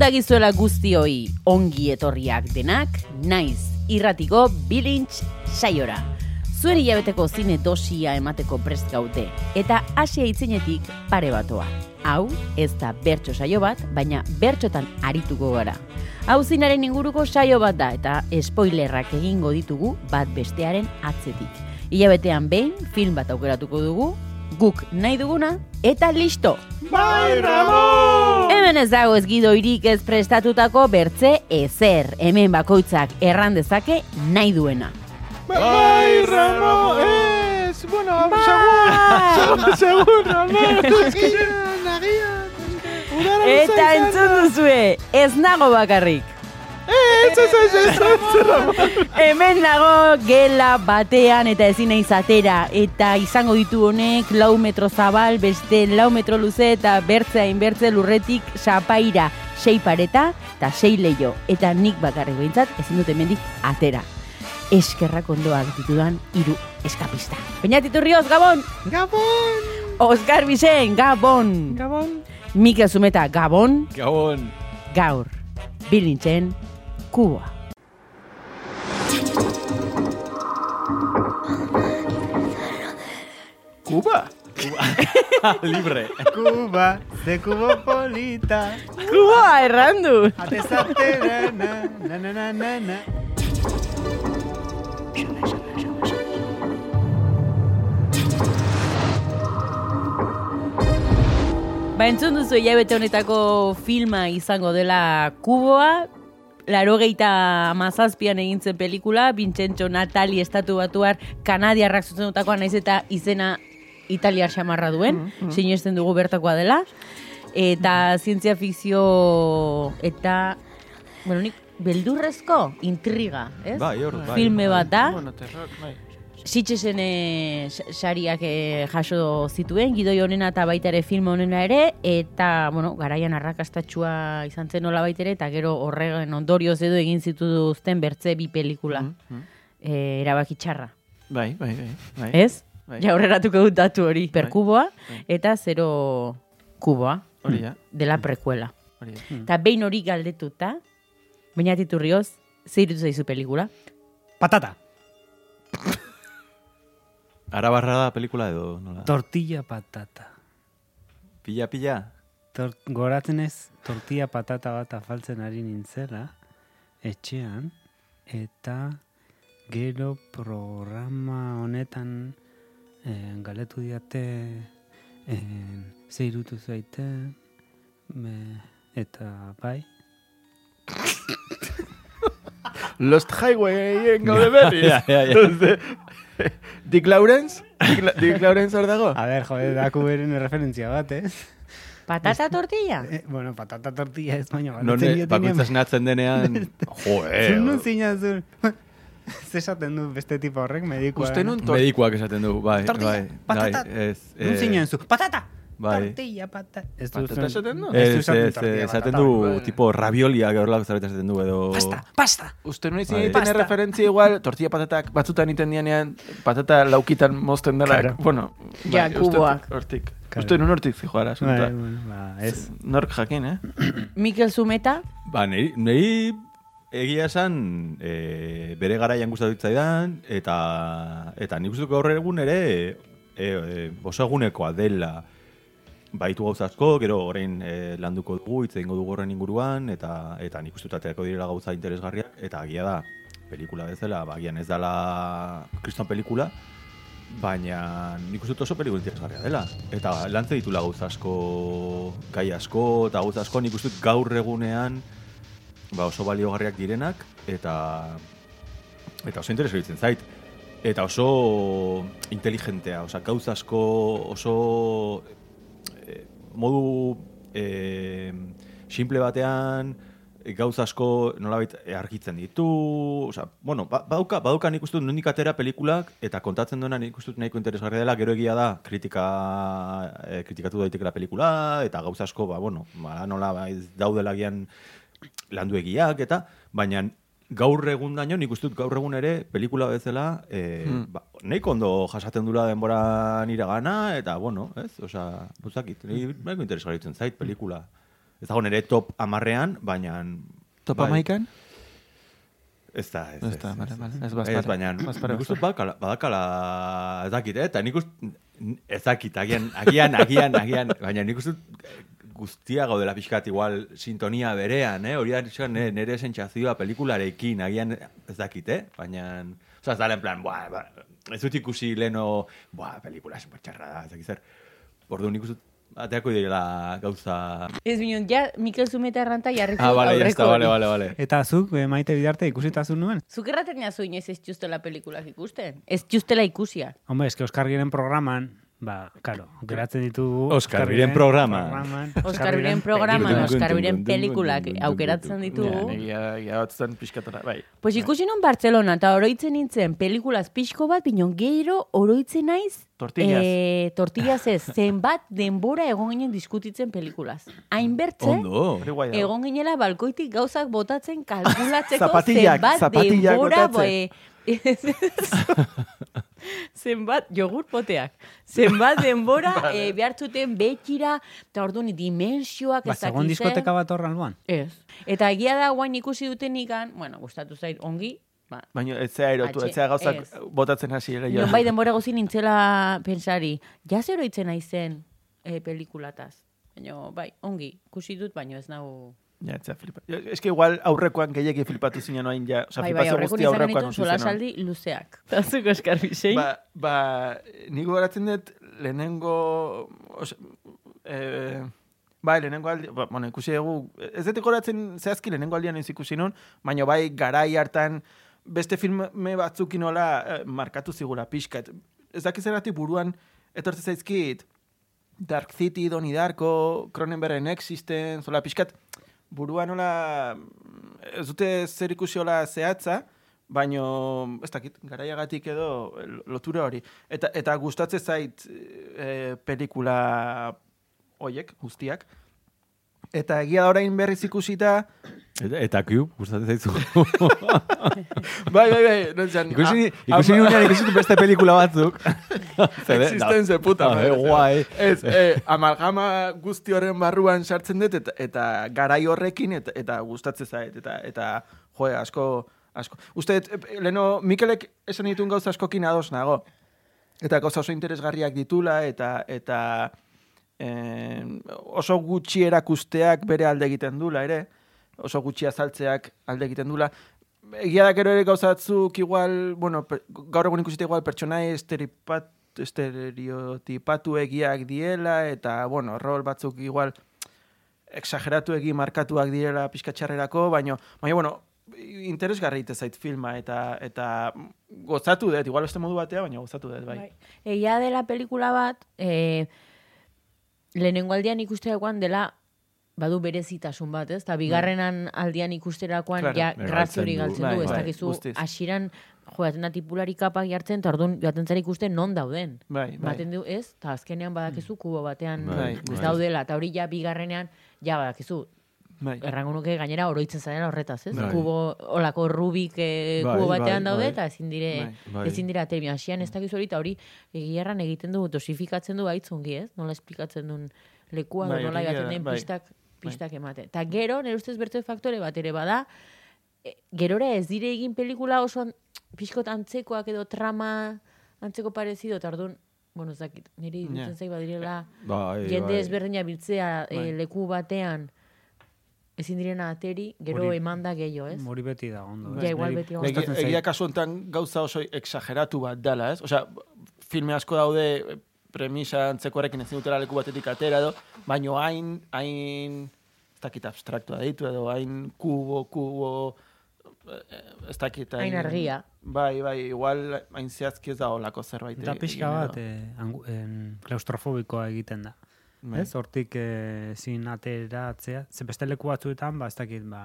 Dagizuela guztioi ongi etorriak denak, naiz irratiko bilintz saiora. Zuen hilabeteko zine dosia emateko prest gaute, eta asia itzinetik pare batoa. Hau, ez da bertso saio bat, baina bertxotan arituko gara. Hau zinaren inguruko saio bat da, eta spoilerrak egingo ditugu bat bestearen atzetik. Hilabetean behin, film bat aukeratuko dugu, guk nahi duguna, eta listo! Bai, Ramon! Hemen ez dago ez gidoirik ez prestatutako bertze ezer. Hemen bakoitzak erran dezake nahi duena. Bai, Ramon! Ez, bueno, Bai. segur, segur, Ramon! Nagian, nagian! Udara Eta entzun duzue, ez nago bakarrik. Ez, ez, ez, ez! Hemen nago gela batean eta ezin naiz atera eta izango ditu honek lau metro zabal, beste lau metro luze eta bertzea inbertze lurretik sapaira, sei pareta eta sei leio. Eta nik bakarrik behintzat ezin dut hemendik atera. Eskerrak ondoak ditudan hiru eskapista. Peñat Iturrioz, Gabon! Gabon! Oscar Bixen, Gabon! Gabon! Mikel Zumeta, Gabon! Gabon! Gaur, bilintzen, Kuba. Kuba? Libre. Kuba, de Kubopolita. Kuba, errandu! Atezatera, na, na, na, na, na, na. Ba, entzun duzu hilabete honetako filma izango dela Kuboa, laro geita mazazpian egintzen pelikula, Vincenzo Natali estatu batuar kanadiarrak zuzendutakoa naiz eta izena italiar xamarra duen, sinesten dugu bertakoa dela, eta zientzia fikzio eta, bueno, nik beldurrezko intriga, ez? Bai, hor, bai, Filme bat da, Bueno, terror, bai. Sitxesen eh, sa- sariak eh, jaso zituen, gidoi honena eta baita ere film honena ere, eta, bueno, garaian arrakastatxua izan zen nola ere, eta gero horregen ondorioz edo egin zituzten bertze bi pelikula. Mhm. eh, erabaki txarra. Bai, bai, bai. bai. Ez? Bai. Ja horreratuko dut datu hori. Perkuboa Bai. eta zero kuboa. Hori da, Dela prekuela. hori da. Eta behin hori galdetuta, baina titurrioz, zeirutu zaizu pelikula? Patata. Arabarra da pelikula edo nola? Tortilla patata. Pilla, pilla. Tor goratzen ez, tortilla patata bat afaltzen ari nintzela, etxean, eta gero programa honetan eh, galetu diate eh, zeirutu zaite, me, eta bai, Lost Highway gaude berriz. Ja, ja, ja. Dick Lawrence? Dick, La- Dick Lawrence hor dago? a ber, jode, daku beren referentzia bat, ez? Patata tortilla? Eh, bueno, patata tortilla ez baina Non bakoitza esnatzen denean... Jo, Zun nun eh. zuen. Zesaten du beste tipo horrek medikoa. Uste nun tor- Medikuak esaten du, bai, Tortilla, bai. patata. Bai, ez, Nun zinen zu. Patata! Bai. Tortilla, patata. Ez du Patata zuen- esaten du? Ez du Ez, esaten du, tipo, rabioliak horrelako zerbait esaten du, edo... Pasta, pasta! Uste nun izin Bai. egiten referentzia igual, tortilla patatak batzutan iten dianean, patata laukitan mozten dela. Claro. Bueno, Ja, bai, uste kuboak. Hortik. Claro. Uste nun hortik zijoara, Bai, asunta. bueno, ba, ez. Nork jakin, eh? Mikel Zumeta? Ba, niri, niri egia esan e, bere garaian gustatu zitzaidan eta eta nik uste gaur egun ere e, e, oso egunekoa dela baitu gauza asko, gero orain e, landuko dugu, hitz egingo dugu horren inguruan eta eta nik uste dut aterako direla gauza interesgarriak eta agia da pelikula bezala, ba, agian ez dela kriston pelikula, baina nik uste oso pelikula interesgarria dela. Eta lantze ditula gauza asko, gai asko, eta gauza asko nik uste gaur egunean ba, oso baliogarriak direnak, eta eta oso interesatzen zait. eta oso inteligentea, oza, gauza asko oso modu eh, simple batean eh, gauza asko nolabait argitzen ditu, oza, bueno, ba, badauka, badauka nik uste nondik atera pelikulak eta kontatzen duena nik uste nahiko interesgarria dela, gero egia da kritika, eh, kritikatu daitekela pelikula eta gauza asko, ba, bueno, ba, nola ba, daudela gian landu egiak eta, baina gaur egun daño, nik uste dut gaur egun ere pelikula bezala, eh, ba, nahiko ondo jasaten dula denbora nire gana, eta, bueno, ez, osea, buzakit, nahiko interesgarritzen zait pelikula. Ez dago nire top amarrean, baina... Topa bai, maikan? Ez da, ez, Ez da, ez, ez, ez, ez baina, nik uste badakala, badakala, ez dakit, eh? eta nik uste, ez dakit, agian, agian, agian, agian, baina nik uste guztia gaudela pixkat igual sintonia berean, eh? hori da nire, nire sentsazioa pelikularekin, agian ez dakit, eh? baina, oza, ez da en plan, buah, ba, ez dut ikusi leno, buah, pelikula supertxarra da, ez dakit zer, ordu nik dut, ateako direla gauza... Ez bineon, ja, Mikel Zumeta erranta jarriko Ah, vale, ya aurreko vale, hori. vale, vale. Eta zuk, eh, maite bidarte, ikusitazun nuen? Zuk erraten jazu inoiz ez justela pelikulak ikusten. Ez justela ikusia. Hombre, eske Oskar Giren programan, ba, karo, geratzen ditugu... Programa. programan, Oskar Biren Giren programan, pelikula. Oskar Biren Dun, dun, dun, pelikulak aukeratzen Ja, ditugu. negia, ja, batzen pixkatara, bai. Pues ikusi non Barcelona, eta oroitzen nintzen pelikulaz pixko bat, binon gero oroitzen naiz Tortillas. Eh, tortillas ez, zenbat denbora egon ginen diskutitzen pelikulaz. Hainbertze, egon ginela balkoitik gauzak botatzen kalkulatzeko Zapatillak, zenbat zapatillak denbora botatzen. zenbat jogur poteak. Zenbat denbora eh, behar zuten betira, eta orduan dimensioak Ba, ez segon dakit zer. diskoteka bat horran luan. Ez. Eta egia da guain ikusi duten ikan, bueno, gustatu zait ongi, ba, Baina ez zea erotu, ez zea gauzak ez. botatzen hasi ere. Non bai denbora gozin nintzela pensari, ja zer oroitzen naizen e, pelikulataz. Baina, bai, ongi, ikusi dut, baina ez nau... Ja, ez zea flipa. Ez que igual aurrekoan gehiagi flipatu zinen oain ja. Osa, bai, bai, izan aurrekoan genituen oso zen, solasaldi luzeak. Zazuk Oskar Bisein? Ba, ba, nik gogoratzen dut lehenengo... Os, eh, bai, lehenengo aldi... Ba, bueno, ikusi dugu... Ez dut gogoratzen zehazki lehenengo aldian ez ikusi nun, baina bai garai hartan beste filme batzukin nola eh, markatu zigula pixkat. Ez dakiz zeratik buruan etortze zaizkit Dark City, Donnie Darko, Cronenbergen Existence, zola pixkat, buruan nola, ez dute zer ikusi hola zehatza, baino, ez dakit, garaiagatik edo lotura hori. Eta, eta gustatzen zait e, pelikula hoiek, guztiak. Eta egia da orain berriz ikusita, Eta, eta Cube, gustatzen zaizu. bai, bai, bai, no zan, ikusi, ah, ikusi ama- nunean ikusi beste pelikula batzuk. Zede, Existence puta Ah, madre. eh, guai. Ez, eh, amalgama guzti horren barruan sartzen dut eta, eta garai horrekin eta, eta gustatzen zait eta eta jo, asko asko. Uste eh, leno Mikelek esan dituen gauza askokin ados nago. Eta gauza oso interesgarriak ditula eta eta eh, oso gutxi erakusteak bere alde egiten dula ere. Oso gutxi azaltzeak alde egiten dula. Egia da gero ere gauzatzuk igual, bueno, per, gaur egun ikusite igual pertsonai esteripat, estereotipatu egiak diela, eta, bueno, rol batzuk igual exageratu egi markatuak direla pizkatxarrerako, baina, baina, bueno, interesgarri zait filma, eta, eta gozatu dut, igual beste modu batea, baina gozatu dut, bai. Egia dela pelikula bat, e, lehenengo aldian ikusteakoan dela badu berezitasun bat, ez? Eta bigarrenan aldian ikusterakoan Claro. ja Galtzen grazio hori du. galtzen Bai, du, ez bai, dakizu hasieran joaten da tipulari kapak jartzen, eta orduan joaten zara ikusten non dauden. Bai, bai. Baten du, ez? Eta azkenean badakizu kubo batean Bai, ez bai. daudela, eta hori ja bigarrenean, ja badakizu, Bai. errango nuke gainera oroitzen zarela horretaz, ez? Bai. Kubo, olako rubik eh, Bai, kubo bai, batean daude, bai. eta ezin dire, Bai. Bai. ezin dira termio. Hasian ez dakizu hori, eta hori egierran egiten du, dosifikatzen du baitzungi, ez? Nola esplikatzen duen lekua, Bai, nola da, den bai. pistak, pistak ematen. Eta gero, nire ustez bertze faktore bat ere bada, e, gerora ez dire egin pelikula oso an- pixkot antzekoak edo trama antzeko parezido, eta orduan, bueno, nire Ja. iruditzen zait badirela, Bai, jende bai. ezberdina biltzea Bai. e, leku batean ezin direna ateri, gero Hori- emanda gehiago, ez? Hori beti da, ondo. Ja, ez? igual Niri beti zait. Egia kasu honetan gauza oso exageratu bat dala, ez? Osea, filme asko daude eh, premisa antzekoarekin ezin dutela leku batetik atera edo, baino hain, hain, ez dakit abstraktua ditu edo, hain kubo, kubo, ez dakit. Hain argia. Bai, bai, igual hain zehazki ez da olako zerbait. Eta egin pixka bat, eh, angu- en, klaustrofobikoa egiten da. Bai. Ez, hortik eh, zin ateratzea. Ze beste leku batzuetan, ba, ez dakit, ba,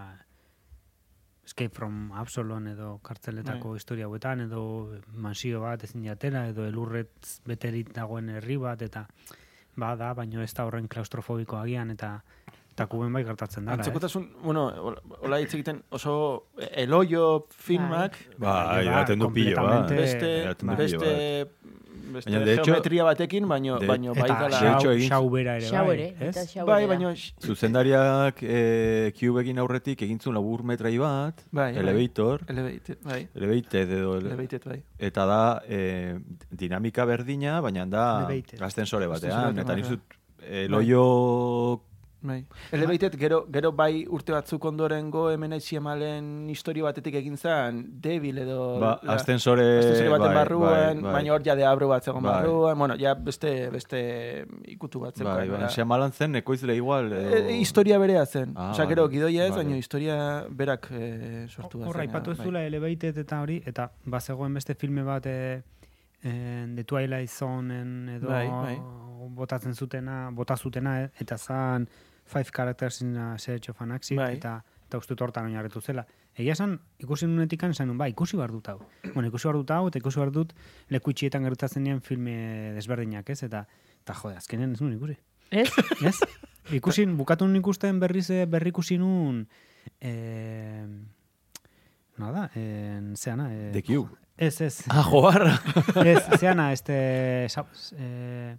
Escape from Absalon edo kartzeletako Bai. historia hauetan, edo mansio bat ezin jatela, edo elurret beterit dagoen herri bat, eta ba da, baino ez da horren klaustrofobiko agian, eta eta kuben bai gertatzen dara, ez? Antzekotasun, bueno, hola- hitz egiten oso eloio filmak, Bai, Bai, baten du pillo, ba. beste, beste, pilo beste Baina, de hecho- geometria batekin, baino, de- baino bai Eta dala... Hecho, xau, xau bera ere, Xau bai, ere, eta xau Bai, da. baino... Zuzendariak e, Cubekin aurretik egintzun labur metrai bat, Bai, bai. Elevator, Elevated, bai. Elevated edo, Elevated, bai. eta da e, dinamika berdina, baina da Elevated. ascensore batean, eta batean, nik e, Bai. Elevated, gero, gero bai urte batzuk ondorengo hemen malen historio batetik egin zen, Devil edo... ba, la- ascensore, Ascensore baten bai, barruan, bai, bai. baina hor ja deabro bat zegoen Bai. barruan, bueno, ja beste, beste ikutu bat zegoen. Bai, bai. Shyamalan zen ekoizle igual. E, Edo... historia berea zen. Ah, Osea, gero, gidoia ez, baina historia berak eh, sortu bat Horra, zen. ipatu ez zula Elevated eta hori, eta bazegoen beste filme bat e, e, The Twilight Zoneen edo Bai, bai. botatzen zutena, bota zutena, eh, eta zan Five Characters in a Search of an Exit, Bai. eta, eta uste dut hortan oinarritu zela. Egia esan, ikusi nunetik nun, ba, ikusi behar dut hau. bueno, ikusi behar dut hau, eta ikusi behar dut leku itxietan gertatzen dian filme desberdinak, ez? Eta, eta jode, azkenen ez nuen ikusi. Ez? Ez? Ikusin, bukatu nun ikusten berriz eh, berrikusi nun eh, nada, en, zeana, eh, The Cube. Ez, ez. Ah, joarra. Ez, zeana, este, sa, eh,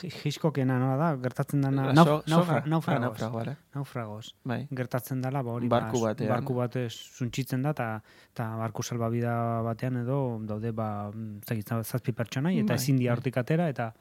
Hitchcockena, nola da, gertatzen dana, La nauf, so- naufra, naufragos, Ah, naufragos. Bai. Gertatzen dela, ba hori, Barku ba, batean. barku batez suntxitzen da, eta ta barku salbabida batean edo daude, ba, mm, zazpi pertsonai, eta Bai, ezin dira bai. hortik atera, eta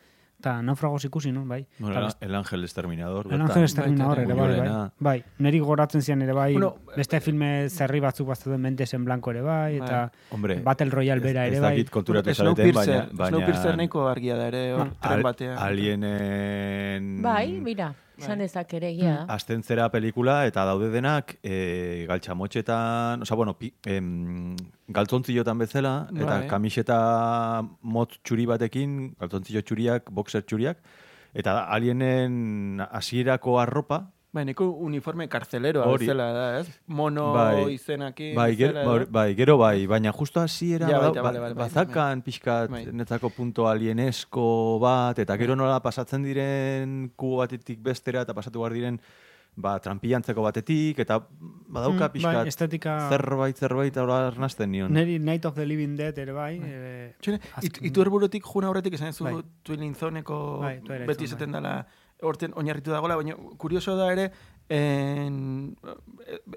eta naufragos ikusi, no? Bai. Bueno, Eta el, el Ángel Exterminador. El. Ángel Exterminador ere, bai, bai. Bai, neri goratzen zian ere bai, Bueno, beste filme zerri batzuk bazten Mentes en Blanco ere bai, eta Hombre, Battle Royale bera ez, ere ez bai. dakit konturatu zareten, baina... Snowpiercer, baina Snowpiercer nahiko argia da ere, hor, Ah, tren al- batean. Alienen... Bai, mira, esan dezak ere egia da. Azten zera pelikula eta daude denak e, galtxamotxetan, oza, bueno, pi, em, galtzontziotan bezala, eta Bai. kamiseta motz txuri batekin, galtzontzio txuriak, boxer txuriak, eta alienen hasierako arropa, Bai, neko uniforme karcelero Hori. bezala da, ez? Mono Bai. izenakin. bai, ger, bezala, bai, bai, gero bai, baina justo hasiera Ja, ba- baita, bale, ba- bale, bai, bazakan pixkat Bai. netzako punto alienesko bat, eta gero nola pasatzen diren kubo batetik bestera, eta pasatu behar diren ba, trampilantzeko batetik, eta badauka Mm, pixkat bai, estetika- zerbait, zerbait, hori arnazten nion. Neri Night of the Living Dead ere bai. eh, Txene, it, azken- itu erburutik juna horretik esan zu Bai. Twilling Zoneko Bai, beti izaten dela horten oinarritu dagoela, baina kurioso da ere en,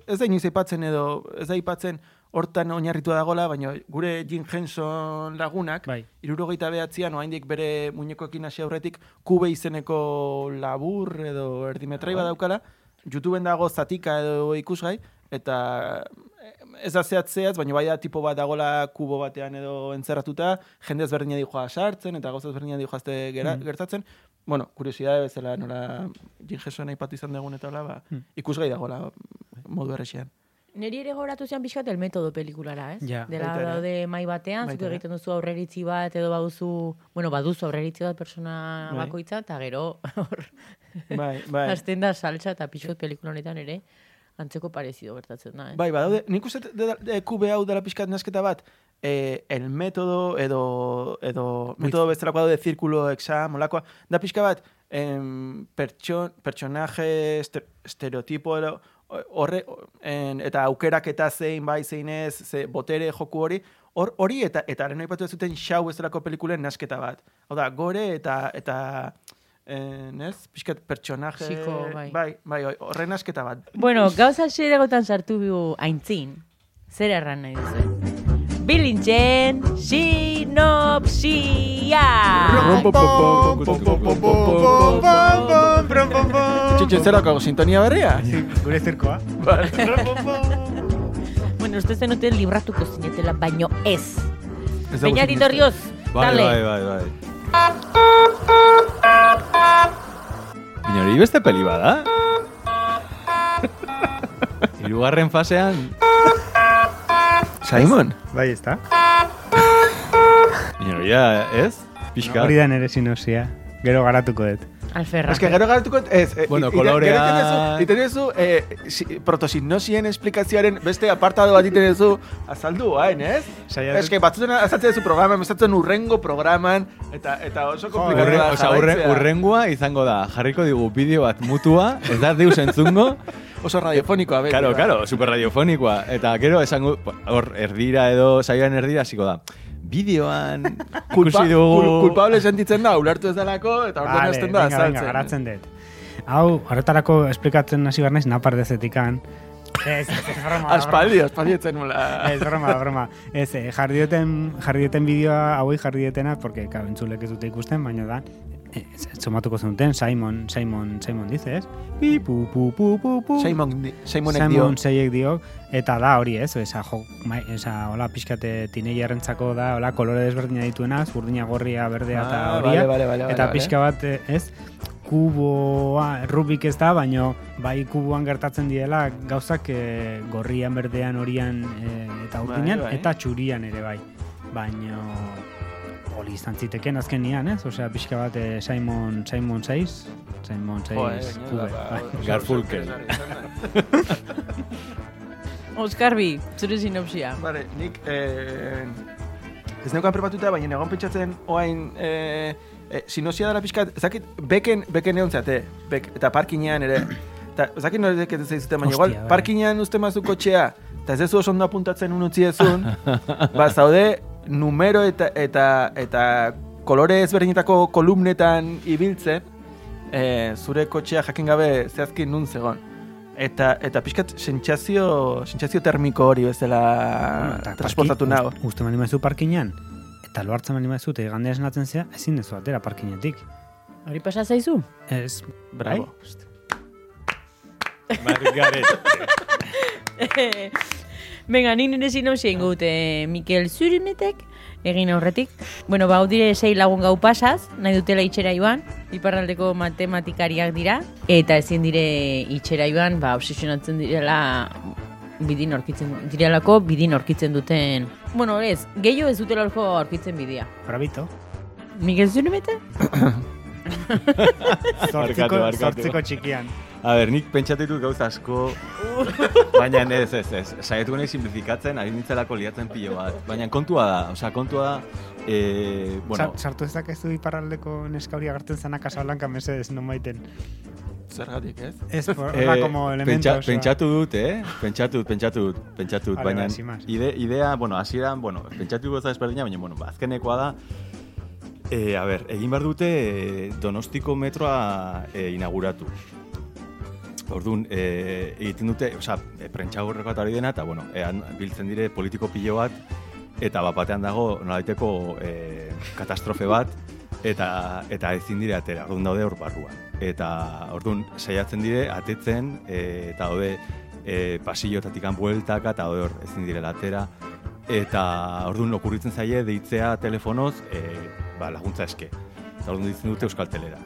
ez da inoiz aipatzen edo ez da aipatzen hortan oinarritu dagoela, baina gure Jim Henson lagunak, Bai. irurogeita behatzean, oaindik bere muñekoekin hasi aurretik, kube izeneko labur edo erdimetrai badaukala, YouTubeen dago zatika edo ikusgai, eta ez da zehatzeaz, baina bai da tipo bat dagola kubo batean edo entzerratuta, jende ezberdina dijoa sartzen, eta gauza ezberdina dijoazte gera, gertatzen, bueno, kuriosidade bezala nola Jim Henson aipatu izan dugun eta hola, ba, ikusgai dagola modu errexian. Neri ere goratu zian pixkat el metodo pelikulara, ez? Ja. Dela Baita ere. daude mai batean, Baita zuk ere. egiten duzu aurreritzi bat, edo baduzu, bueno, baduzu aurreritzi bat persona Bai. bakoitza, eta gero, hor, Bai, bai. hasten da saltza eta pixkat pelikula honetan ere, antzeko parezido gertatzen da, eh? Bai, badaude, nik uste kube hau dela pixkat nasketa bat, eh, el metodo edo, edo metodo bezalako daude zirkulo, exam, molakoa, da pixka bat, em, pertson, pertsonaje, este, estereotipo, edo, horre, en, eta aukeraketa zein bai zein ez, ze botere joku hori, hor hori eta eta lehen aipatu zuten xau bezalako pelikulen nasketa bat. Hau da, gore eta eta en, ez? Pixkat pertsonaje... Psiko, bai. bai, bai, horren nasketa bat. Bueno, gauza xeregotan sartu bigu aintzin, zer erran nahi duzu? Bilintzen sinopsia! Txitxe, zer daukagu, sintonia berria? Gure zirkoa. Bueno, uste zenuten libratuko zinetela, baino ez. Ez dago Peñati sinisten. Torrioz, Bai, dale. bai, bai, bai. Baina hori beste peli bada? Hirugarren fasean... Simon? Bai, ez da? Inoria, ez? Pixka. Hori da nere sinosia. Gero garatuko dut. Alferra. Ez que gero garatuko, ez, eh, Bueno, kolorea- gero iten duzu- eh, si- protosinnosien esplikazioaren beste apartado bat iten duzu azaldu, hain, ez? Saiatu- Ez que batzutzen azaltzen duzu programan, bezatzen urrengo programan, eta, eta oso komplikatu da oza, urre, urrengua izango da, jarriko digu bideo bat mutua, ez da deus entzungo, Oso radiofonikoa, beti. Karo, ba. karo, superradiofonikoa. Eta gero esango, hor, erdira edo, saioan erdira, hasiko da. Bideoan, Culpa, ikusi dugu... kul- kulpable sentitzen da, ulertu ez dalako, eta orduan Vale, hasten da venga, venga, azaltzen. garatzen dut. Hau, horretarako esplikatzen hasi behar naiz napar dezetikan. Ez, ez, ez, broma, Aspaldi, aspaldi etzen nula. Ez, broma, broma. Ez, eh, jarri duten, jarri duten bideoa hauei jarri dietena, porque, claro, entzulek ez dute ikusten, baina da, somatuko zenuten, Simon, Simon, Simon dice, ez? Pi, pu, pu, pu, pu, pu. Simon, Simonek dio. Simon seiek dio, eta da hori ez, esa, jo, mai, esa, hola, pixkate tineiarrentzako da, hola, kolore desberdina dituena, zurdina gorria, berdea eta Ah, horia, vale, vale, vale, eta pixka bat, ez, kuboa, rubik ez da, baino bai kuboan gertatzen diela gauzak eh, gorrian, berdean, horian eh, eta Bai, bai. eta txurian ere bai. Baino hori izan ziteken azkenian, ez? Osea, pixka bat eh, Simon, Simon 6, Simon 6 Jo, eh, kube. ba, bai. Garfunkel. izan da. Oskarbi, zure sinopsia. Vale, nik eh, ez neukan prepatuta, baina egon pentsatzen oain eh, eh, sinosia dara pixkat, ezakit, beken, beken egon zeate, bek, eta parkinean ere. Eta ezakit norek ez zaizuten, baina igual, bai. parkinean uste mazu kotxea, eta ez ez oso ondo apuntatzen unutzi ezun, ba, zaude, numero eta, eta, eta kolore ezberdinetako kolumnetan ibiltzen, eh, zure kotxea jakin gabe zehazki nun zegon. Eta, eta pixkat sentsazio, sentsazio termiko hori bezala Eta transportatu nago. ust- Uste mani maizu parkinean, eta lo hartzen mani maizu, eta igandea esnatzen zea, ezin dezu atera parkinetik. Hori pasa zaizu? Ez, Bravo. Margaret. Venga, nik nire sinopsia ingut, eh, Mikel Zurimetek, egin aurretik. Bueno, ba, dire sei lagun gau pasaz, nahi dutela itxera joan, iparraldeko matematikariak dira, eta ezin dire itxera joan, ba, obsesionatzen direla bidin orkitzen direlako bidin orkitzen duten bueno ez gehiago ez dutela orko aurkitzen bidea bravito. Zortziko, barkatu. zortziko txikian. A ber, nik pentsatu ditut gauza asko, baina ez, ez, ez. Saietuko nahi simplifikatzen, ari nintzelako liatzen pilo bat. Baina kontua da, osea, kontua da, e, bueno, Sa- Sartu ez dakezu iparraldeko neska hori agertzen zana Casablanca mesedez non baiten. Zergatik, ez? Ez, por, Eh, hola, como elementos. pentsa- pentsatu dut, eh? Pentsatu dut, pentsatu dut, pentsatu dut, baina ide, idea, bueno, hasieran, bueno, pentsatu goza ezberdina, baina, bueno, ba, azkenekoa da, e, a ber, egin behar dute e, Donostiko metroa e, inauguratu. Orduan, e, egiten dute, osea, e, prentxagorreko eta hori dena, eta, bueno, e, han biltzen dire politiko pilo bat, eta bat batean dago, nolaiteko e, katastrofe bat, eta eta ezin dire atera, orduan daude hor barruan. Eta orduan saiatzen dire atetzen e, eta daude e, pasillotatik bueltaka eta hor ezin direla atera. Eta orduan okurritzen zaie deitzea telefonoz e, ba, laguntza eske. Eta orduan ditzen dute Euskaltelera.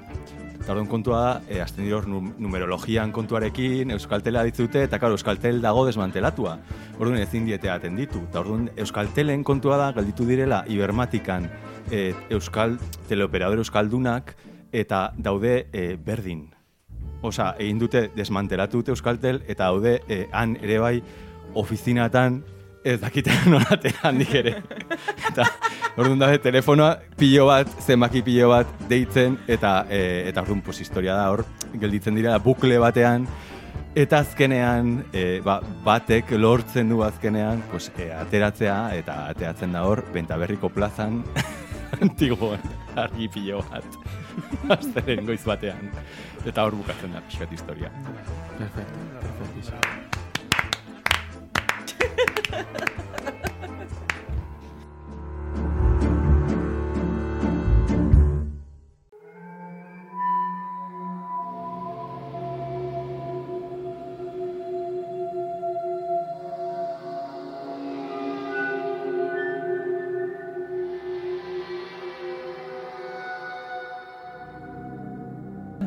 Eta orduan kontua da, e, azten dira numerologian kontuarekin, Euskaltela ditzute, eta karo, Euskaltel dago desmantelatua. Orduan ezin diete atenditu. Eta orduan Euskaltelen kontua da, galditu direla, Ibermatikan, e, Euskal, teleoperador Euskaldunak, eta daude e, berdin. Osa, egin dute desmantelatu Euskaltel, eta daude e, han ere bai ofizinatan ez dakite nolate handik ere. eta orduan daude telefonoa pilo bat, zenbaki pilo bat deitzen, eta e, eta orduan pues, historia da hor, gelditzen dira bukle batean, Eta azkenean, e, ba, batek lortzen du azkenean, pues, e, ateratzea, eta ateratzen da hor, Bentaberriko plazan, antigoan, argi pilo bat, azteren goiz batean. Eta hor bukatzen da pixkat historia. Perfecto, perfectísimo.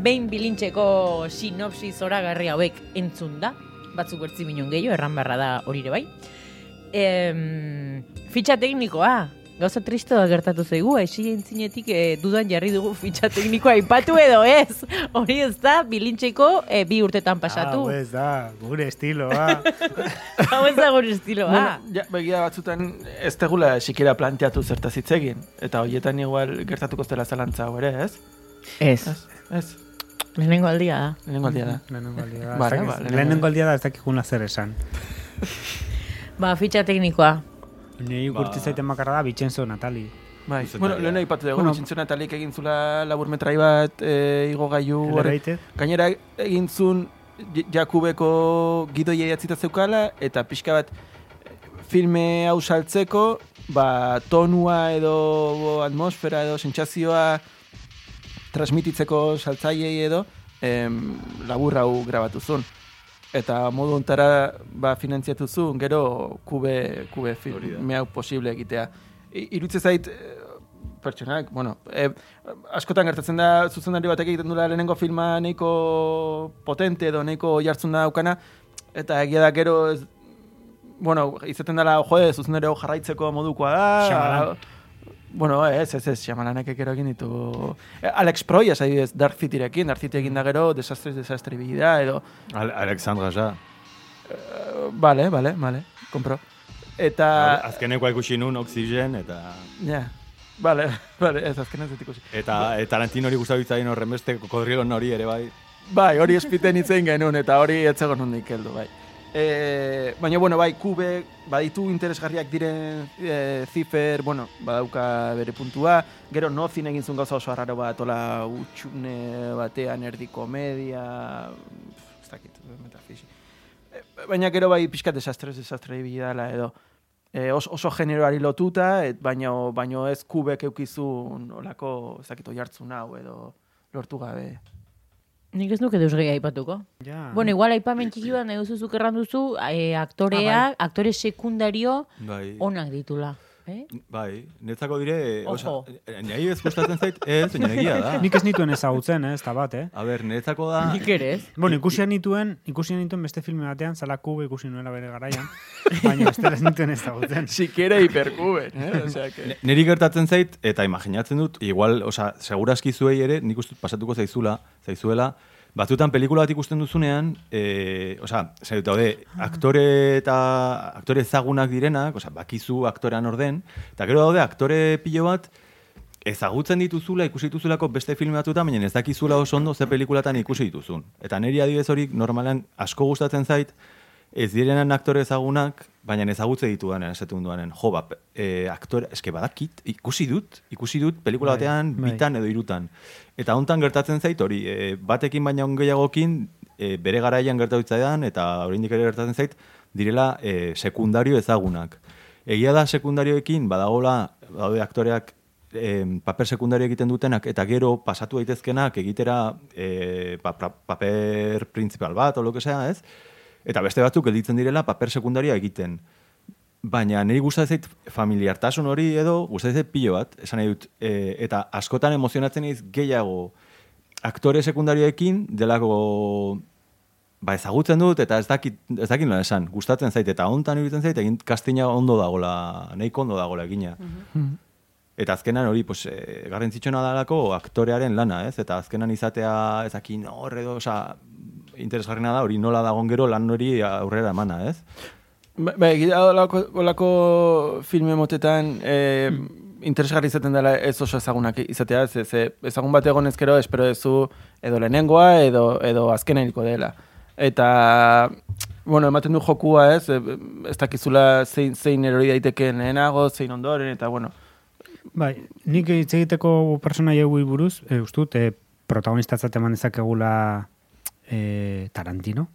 Behin bilintzeko sinopsis zoragarri hauek entzun da, batzuk bertzi binon gehiago, erran barra da hori ere bai. Em, fitxa teknikoa. Gauza tristo da gertatu zaigu, esi entzinetik eh, dudan jarri dugu fitxa teknikoa ipatu edo ez. Hori ez da, bilintxeko eh, bi urtetan pasatu. Ah, ez da, gure estiloa. Hau ez da gure estiloa. Bueno, ja, begia batzutan ez tegula sikera planteatu zertaz hitz egin. Eta horietan igual gertatuko zela zalantza hau ere, ez? ez. Ez, ez. Lehenengo aldia da. Lehenengo aldia da. Lehenengo aldia da. Vale, ba, lehenengo- aldia da ez dakikuna zer esan. Ba, fitxa teknikoa. Nei gurti zaiten bakarra da, Bitxenzo Natali. Bai, bueno, lehen aipatu dugu, Bueno. bueno, Natalik egin zula laburmetrai bat, e, igo gaiu, gainera egin zun Jakubeko gidoia idatzita zeukala, eta pixka bat filme hau saltzeko, ba, tonua edo atmosfera edo sentsazioa transmititzeko saltzaileei edo em, labur hau grabatu zuen. Eta modu ontara ba, finantziatu zuen, gero kube, kube Hori da. filme hau posible egitea. I- Irutze zait, eh, pertsonak, bueno, e, askotan gertatzen da zuzendari batek egiten dula lehenengo filma nahiko potente edo nahiko jartzen da aukana, eta egia da gero ez, bueno, izaten dela, jode, zuzendari hau jarraitzeko modukoa da. Bueno, ez, ez, ez, Shyamalanek gero egin ditu... Eh, Alex Proyas, adibidez, Dark Cityrekin, Dark City egin da gero, desastres, desastre da, edo... Ale- Alexandra ja. eh, Vale, vale, vale, kompro. Eta... Azkenekoa ikusi nun Oxygen eta Ja, vale, vale, ez, azken ez ikusi. eta eta Tarantino hori gustatu ditzaien horren beste kokodrilon hori ere bai. Bai, hori espiten hitzein genuen, eta hori etzegon nondik heldu, bai. E, baina, bueno, bai, kube, baditu interesgarriak diren e, zifer, bueno, badauka bere puntua, gero nozin egin zuen gauza oso arraro bat, ola utxune batean erdi komedia, pf, ez dakit, metafisi. E, baina gero bai pixkat desastre ibili dela edo, e, oso, oso generoari lotuta, et, baina, baina ez kubek eukizun olako, ez dakit, jartzun hau edo lortu gabe. Nik ez nuke deus gehi aipatuko. Ja. Bueno, igual aipamen txiki bat nahi duzuzuk erranduzu, eh, aktorea, aktore sekundario Bai. onak ditula. Eh? Bai, netzako dire, Ojo. oza, nahi ez gustatzen zait, ez, baina egia da. Nik ez nituen ezagutzen, eh, ez da bat, eh? A ber, netzako da... Nik ere ez. Bueno, ikusi nituen, ikusi nituen beste filme batean, zala kube ikusi nuela bere garaian, baina ez ez nituen ezagutzen. Sikera hiperkuben, eh? Osea, que... Ne- Neri gertatzen zait, eta imaginatzen dut, igual, oza, seguraski zuei ere, nik uste pasatuko zaizula, zaizuela, batzutan pelikula bat ikusten duzunean, e, oza, zait, daude, aktore eta aktore ezagunak direnak, oza, bakizu aktorean orden, eta gero daude aktore pilo bat, ezagutzen dituzula, ikusi dituzulako beste filme batzutan, baina ez dakizula oso ondo ze pelikulatan ikusi dituzun. Eta niri adibidez hori normalan asko gustatzen zait, ez direnan aktore ezagunak, baina ezagutze ditudanen, esaten dudanen. Jo, ba, e, aktore, eske badakit, ikusi dut, ikusi dut pelikula Bai, batean, bai. bitan edo irutan. Eta hontan gertatzen zait hori, e, batekin baina gehiagokin, e, bere garaian gertatu zitzaidan, eta oraindik ere gertatzen zait, direla e, sekundario ezagunak. Egia da sekundarioekin, badagola, badaude aktoreak em, paper sekundario egiten dutenak, eta gero pasatu daitezkenak egitera e, pa, pa- paper principal bat, o lo que sea, ez? Eta beste batzuk gelditzen direla paper sekundaria egiten. Baina niri gustatzen zait familiartasun hori edo gustatzen zait pilo bat, esan nahi dut, e, eta askotan emozionatzen naiz gehiago aktore sekundarioekin delako ba ezagutzen dut eta ez dakit ez dakit nola esan, gustatzen zait eta hontan iruditzen zait egin kastina ondo dagola, nahiko ondo dagola egina. Eta azkenan hori, pues, e, garrantzitsuna dalako aktorearen lana, ez? Eta azkenan izatea, ez dakit, hor edo, oza, interesgarrena da, hori nola dagon gero lan hori aurrera emana, ez? Ba, ba, egia olako, olako filme motetan eh, interesgarri izaten dela ez oso ezagunak izatea, ze, ze ezagun bat egon ezkero espero dezu edo lehenengoa edo, edo azkeneniko dela. Eta, bueno, ematen du jokua ez, e, ez dakizula zein, zein erori daiteken lehenago, zein ondoren, eta bueno, Bai, nik hitz egiteko persona jauei buruz, e, ustut, e, protagonistatzat eman dezakegula e, Tarantino.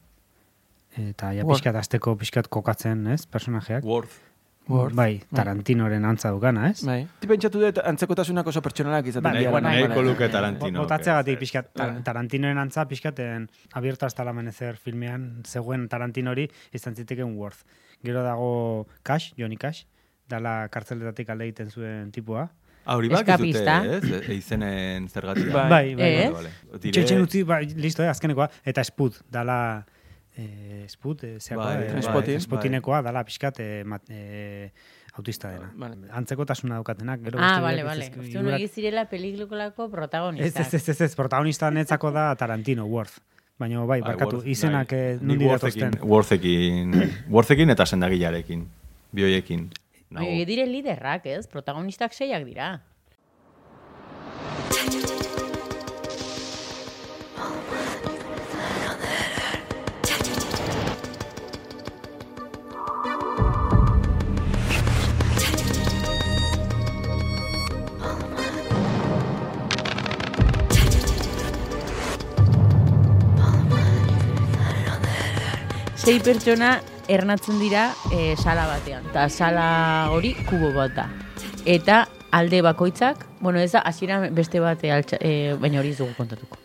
Eta ja pixkat azteko pixkat kokatzen, ez, personajeak. Worth. Word. Bai, Tarantinoren antza dukana, ez? bai. Ti pentsatu dut antzekotasunak oso pertsonalak izaten Bai, bueno, normalean. nahiko luke Tarantino. Botatzeagatik pixkat, tar, Tarantinoren antza pixkaten abierto hasta el amanecer filmean zegoen Tarantino hori izan ziteken Worth. Gero dago Cash, Johnny Cash, dala kartzeletatik alde egiten zuen tipua. Ah, hori bak Eskapista. ez? E, izenen zergatia. Bai. Bai, bai, Eh? bai. Vale, vale. Dire- utzi, bai, listo, eh, azkenekoa. Eta Spud, dala eh, Sput, eh, zeakoa, Bai, eh, bai, Spotin. Spotinekoa dala pixkat eh, mat, eh, autista dena. Vale. Antzekotasuna daukatenak. Gero Ah, bale, bale. Uste egi zirela pelikulako Ez, protagonistak. ez, ez, ez, ez, protagonista netzako da Tarantino, Worth. Baina bai, Bai, barkatu, Worth, izenak bai. eh, nundi Worthekin- datozten. Worthekin, Worthekin eta sendagilarekin. Bioiekin. Nago. Baina dire liderrak, ez? Protagonistak seiak dira. Sei pertsona ernatzen dira e, sala batean. Eta sala hori kubo bat da. Eta alde bakoitzak, bueno, ez da, hasiera beste bat, e, altxa, e, baina hori ez dugu kontatuko.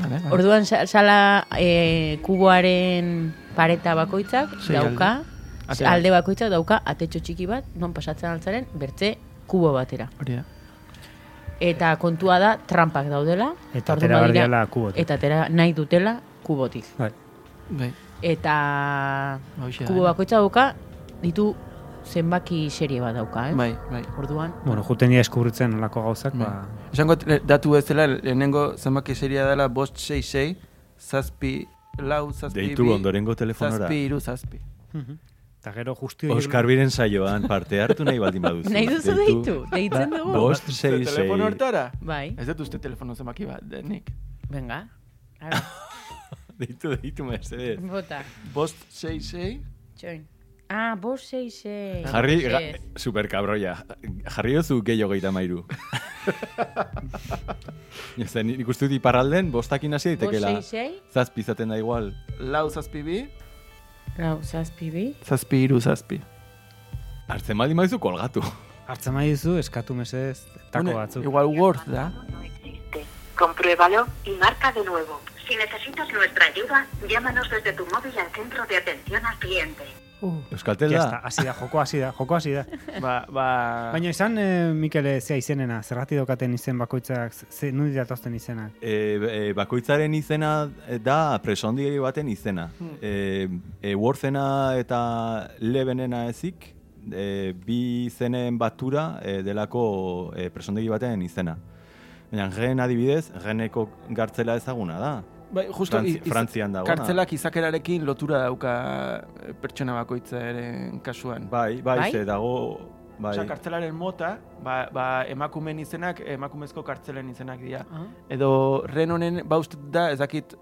Vale, vale. Orduan, sa- sala e, kuboaren pareta bakoitzak Sei dauka, bat. alde bakoitzak dauka atetxo txiki bat, non pasatzen altzaren, bertze kubo batera. Hori da. Eta kontua da, trampak daudela. Eta behar badira- kubotik. Eta atera nahi dutela kubotik. Bai. Bai. Eta kubo eh? bakoitza dauka, ditu zenbaki serie bat dauka, eh? Bai, bai. Orduan, Bueno, juten dira eskubritzen olako gauzak, ba... Esango datu ez dela, lehenengo zenbaki seria dela bost 6 zazpi, lau, zazpi, Deitu bi, ondorengo telefonora. Zazpi, iru, zazpi. Mhm. Eta gero justi... Oskar biren saioan parte hartu nahi baldin baduzu. nahi duzu deitu, deitzen dugu. Bost, sei, sei. Telefono hortara? Bai, Ez dut uste telefono zenbaki bat, denik. venga. Deitu, deitu, mesedez. bota, Bost 6 6 txoin. Ah, bos sei sei. Jarri, ga, super cabroia. Jarri dozu gehiago geita mairu. Eta nik uste dut iparralden, bostakin hasi Bos daitekela. sei sei, Zazpi izaten da igual. lau zazpi bi, lau zazpi bi. zazpi iru zazpi. Hartzen baldin badizu kolgatu. Hartzen mai duzu, eskatu mesedez, tako batzuk. Igual Word da. no existe. Compruébalo y marca de nuevo. Si necesitas nuestra ayuda, llámanos desde tu móvil al centro de atención al cliente. Uh, Euskaltel ya da. está, hasi da, joko hasi da, joko hasi da. Ba, ba... Baina izan, eh, Mikele, zea izenena, zerrati dokaten izen bakoitzak, ze, nundi datozten izenak. E, e, bakoitzaren izena da presondiri baten izena. E, e, Worthena eta Lebenena ezik, e, bi izenen batura e, delako e, presondegi baten izena. Baina gen adibidez, geneko gartzela ezaguna da. Bai, justo Frantzi- iz- Frantzian dagoena. Kartzelak izakerarekin lotura dauka eh, pertsona bakoitza ere kasuan. Bai, bai, Bai? ze dago... Bai, Osea, kartzelaren mota, ba, ba, emakumeen izenak, emakumezko kartzelen izenak dira. Ah. Edo ren honen baust da, ez dakit,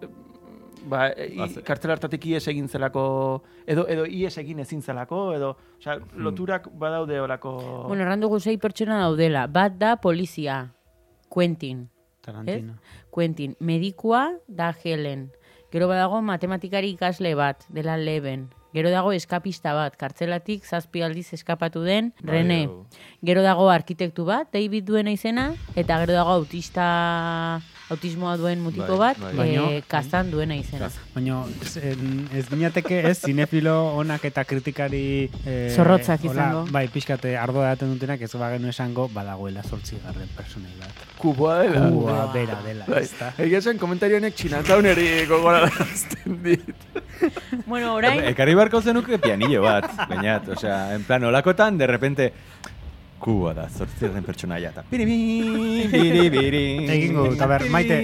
ba, i, Baze- kartzela hartatik ies egin zelako, edo, edo ies egin ezin zelako, edo, osea, loturak badaude olako... Bueno, erran dugu sei pertsona daudela. Bat da polizia, Quentin. Tarantino. Quentin. Medikua da Helen. Gero badago matematikari ikasle bat, dela Leben. Gero dago eskapista bat, kartzelatik zazpi aldiz eskapatu den, Bai, Rene. Gero dago arkitektu bat, David duena izena, eta gero dago autista, autismoa duen mutiko Bai, bat, bai. eh, Baino- kastan duena izena. Baina ez, en- ez zinefilo onak eta kritikari... Eh, Zorrotzak izango. Bai, pixkate ardo daten dutenak ez bagenu esango badagoela zortzigarren personai bat. Kuboa dela. Kua bera dela, Bai. Egia zen komentario honek txinatauneri gogorarazten dit. Bueno, orain, Ekarri barko zenuke pianillo bat, bainat, osea, en plan, olakotan, de repente, kuba da, zortzierren pertsonaia, eta piribin, piribiri. Egingo dut, a ber, maite,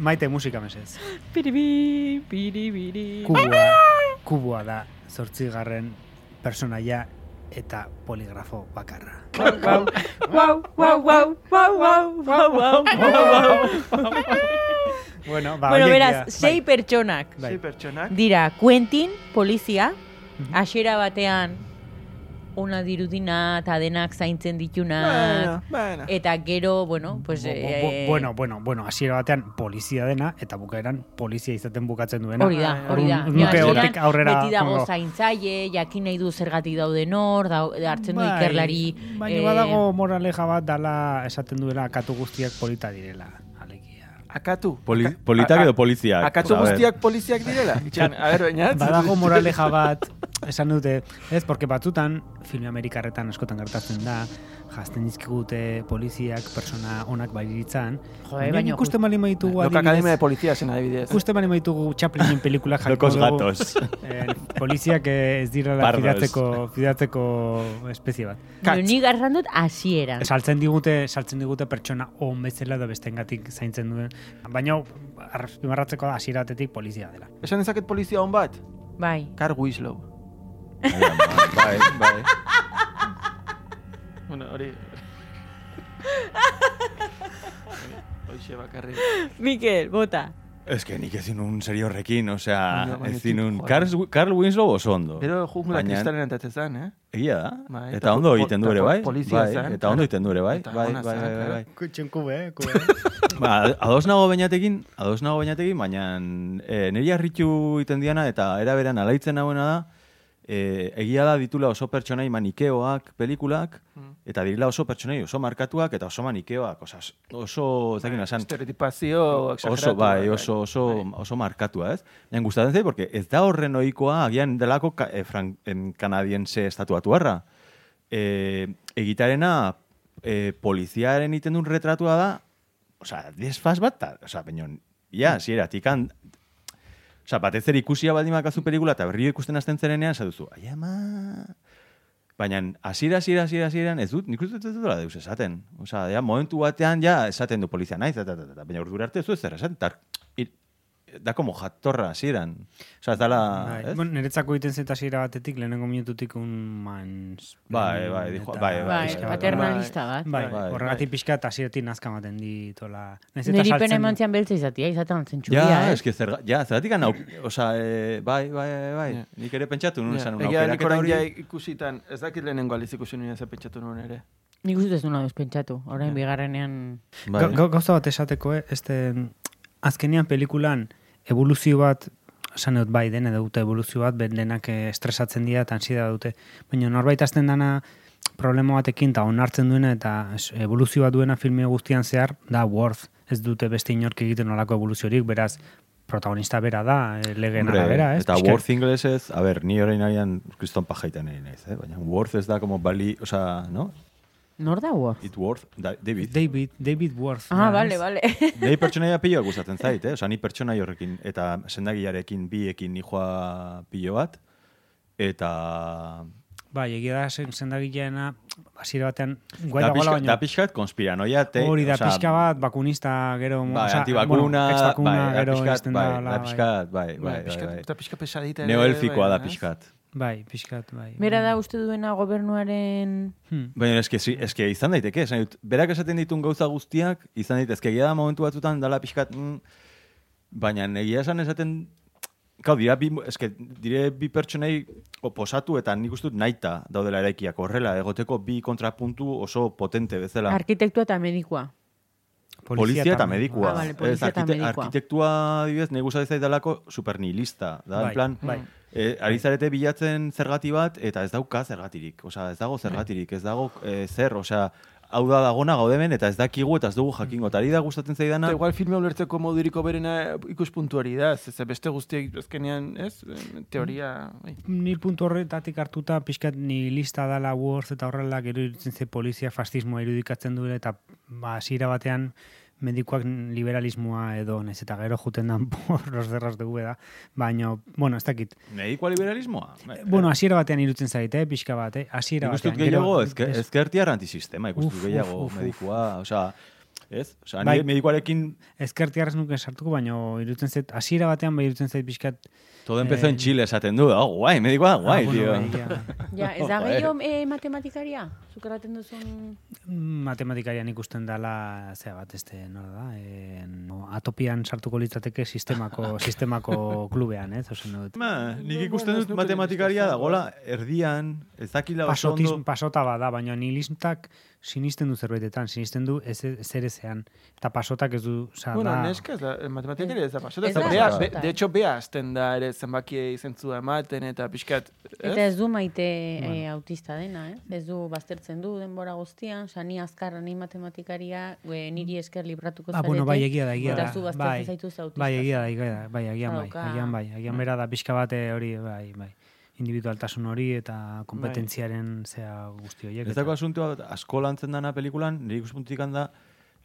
maite musika mesez. piribi, piribiri. Kubua, kubua da zortzigarren personaia eta poligrafo bakarra. Bueno, ba, Bueno, beraz, sei bai. pertsonak. Bai. Sei pertsonak. Dira, Quentin, polizia, hasiera batean, ona dirudina eta denak zaintzen ditunak. Bueno, bueno. Eta gero, bueno, pues... Bo- bo- bo- eh, bueno, bueno, bueno, hasiera batean polizia dena eta bukaeran polizia izaten bukatzen duena. Hori da, hori da. Nuke hortik aurrera Beti dago joango. zaintzaile, jakin nahi du zergatik daude nor, da, hartzen du Bai, ikerlari. Baina eh, badago moraleja bat dala esaten duela akatu guztiak polita direla. Akatu. Poli, politak edo poliziak. Akatu guztiak poliziak direla? Itxan, a ber, bainat. Badago moraleja bat esan dute, ez, porque batzutan, filme amerikarretan askotan gertatzen da, jazten dizkigute poliziak persona onak bairitzan, Jo, baina baina ikusten bali maitugu Loka Akademia de Polizia zen adibidez. Ikusten bali maitugu Chaplinen pelikula jakingo dugu, gatos. eh, poliziak eh, ez direla Pardos. fidatzeko, fidatzeko espezie bat. Katz. Ni garran dut hasieran. Saltzen digute, saltzen digute pertsona on bezala da bestengatik zaintzen duen. Baina azpimarratzeko da hasieratetik polizia dela. Esan dezaket polizia hon bat? Bai. Carl Winslow. bai, bai. Bueno, hori... Hoxe bakarrik. Mikel, bota. Ez que nik ezin un serio horrekin, osea, Baina- baina ezin un... Carl, Carl Winslow oso ondo. Gero jungla Baina- kristalen entatzen zen, eh? Egia da. Bai, eta eta ondo egiten du ere, bai? polizia bai, zen, eta ondo egiten du ere, bai? Eta Bai, ona bai, zen, bai, bai, claro. bai. Kutxen kube, eh? kube. ba, ados nago bainatekin, ados nago bainatekin, baina e, niri harritu iten diana eta era beran alaitzen nagoena da, e, egia da ditula oso pertsonai manikeoak pelikulak, Mm. eta direla oso pertsonai oso markatuak eta oso manikeoak, oza, oso, ez dakit esan, Estereotipazio oso, exageratu. bai, oso, oso, oso markatua, ez? Baina gustatzen zait, porque ez da horren ohikoa agian delako ka, e, fran, em, kanadiense estatuatuarra. E, egitarena e, poliziaren iten duen retratua da, osea, desfaz bat, da, osea, baina, ja, ziera, tikan, osea, batez ere ikusia baldin makazu pelikula eta berriro ikusten hasten zerenean, esan duzu, ai ama... Baina, hasiera hasiera hasiera hasieran ez dut, nik uste ez dut deus esaten. Osea, ja, momentu batean ja esaten du polizia naiz, eta, eta, eta, baina urdura arte ez du esaten. Tar, da como jatorra hasieran. Osea, ez dala, Bai, bueno, niretzako egiten zen hasiera batetik, lehenengo minututik un mans... Bai, bai, dijo- eta- bai, Bai, pixka bat, paternalista bat. Bai, Bai, horregatik pixka eta hasieratik nazka ematen ditola. Saltzen- pena emantzian beltza izatia, izaten Ja, txuria, eh? eske zer, ja, zeratik anau, osea, e, bai, bai, bai, bai. Ja. Nik ere pentsatu nuen esan un Egia nik orain ja ikusitan, ez dakit lehenengo aliz ikusi nuen ez pentsatu nuen ere. Nik uste ez du nahi pentsatu. Orain bigarrenean... Bai. Ga- ga- Gauza bat esateko, eh? Este, azkenean pelikulan evoluzio bat esan dut bai, dena dute evoluzio bat, ben denak eh, estresatzen dira eta ansieda dute. Baina norbait azten dana problema batekin eta onartzen duena eta evoluzio bat duena filme guztian zehar da Worth. Ez dute beste inork egiten olako evoluziorik, beraz protagonista bera da, eh, legeen Hombre, arabera, ez? Eta Pixka- Worth inglesez, a ber, ni orain arian kriston pajaiten egin naiz, eh? baina Worth ez da como bali, o sea, no? Nor da war? It Worth, da, David. David, David Worth. Ah, da, bale, bale. Nei pertsonaia pilo gustatzen zait, eh? Osa, ni pertsonai horrekin, eta sendagilarekin biekin nijoa pilo bat, eta... Bai, egia da sendagileena hasiera batean guai da, dagoela pixka, baina da pixkat konspiranoia, te... hori da pixka bat bakunista gero Bai, antibakuna, bueno, bai, da gero pixkat, izten bai, da, da pixkat, bai, bai, bai, bai. Eta pixka pesadita. ere, Neoelfikoa da bai, pixkat. Bai, pixkat, bai. Bera da uste duena gobernuaren... Hmm. Baina eske, eske izan daiteke, esan dut, berak esaten ditun gauza guztiak, izan daitezke, egia da momentu batzutan dala pixkat, mm, baina egia esan esaten, Kau, dira bi, eske, dire bi pertsonei oposatu eta nik uste dut naita daudela eraikiak horrela, egoteko bi kontrapuntu oso potente bezala. Arkitektua eta medikua. Polizia, eta también. medikua. Ah, vale, polizia Ez, eta arkite- medikua. Arkitektua, adibidez, nahi guztat ez dalako supernihilista. Da, Bai, en plan, bai. Eh, ari zarete bilatzen zergati bat, eta ez dauka zergatirik. Osea, ez dago zergatirik, ez dago eh, zer, osea, hau da dagona gaudemen, eta ez dakigu eta ez dugu jakingo. Eta ari da gustatzen zaidana, Eta igual filme ulertzeko moduriko berena ikuspuntu hori da, ez ez beste guztiek azkenean, ez? Teoria, bai. Ni puntu horretatik hartuta pixkat ni lista dala Worth eta horrela gero iruditzen ze polizia fascismoa irudikatzen duela eta ba, hasiera batean medikoak liberalismoa edo nez eta gero juten dan porros derras dugu da. Baina, bueno, ez dakit. medikoa liberalismoa. Bueno, hasiera batean irutzen zaite, eh, pixka bat, eh? Hasiera batean. gehiago, ezke, ez- ezkertiar antisistema, ikustu Uf, dut gehiago uf, uf, medikua, osea, ez? Osea, Bai. ni medikoarekin ezkertiarrez nuke sartuko, baina irutzen zait, hasiera batean bai irutzen zait pixkat todo empezó en Eh, Chile esaten du, oh, guai, medikoa, guai, ah, bueno, tío. egia. Ja, ez da gehiago eh, matematikaria? Zuk erraten duzun... matematikarian ikusten dala, zera bat, este, nola da, e, no, atopian sartuko litzateke sistemako, sistemako klubean, ez? Ozen dut. Ma, nik Bueno, ikusten dut matematikaria nik dagola erdian, ez dakila oso Pasotis, ondo. pasota bada, baina nihilistak sinisten du zerbaitetan, sinisten du ez, zer ezean. Eta pasotak ez du, oza, Bueno, da... neska, ez da, matematikari ez da pasota. Ez da, da bea, de hecho, bea azten da ere zenbakie izentzua ematen eta pixkat, Eta ez? ez du maite eh, autista dena, eh? Ez du baztertzen du denbora guztian, oza, ni azkarra, ni matematikaria, e, niri esker libratuko Ah, bueno, bai, egia da, egia Eta da. zu baztertzen bai, zaitu autista. bai, egia da, egia da, bai, agian bai, agian bai, agian bera da pixka bate hori, bai, bai. individualtasun hori eta kompetentziaren zea guzti horiek. Ez dago asuntua asko lantzen dana pelikulan, nire ikuspuntik handa,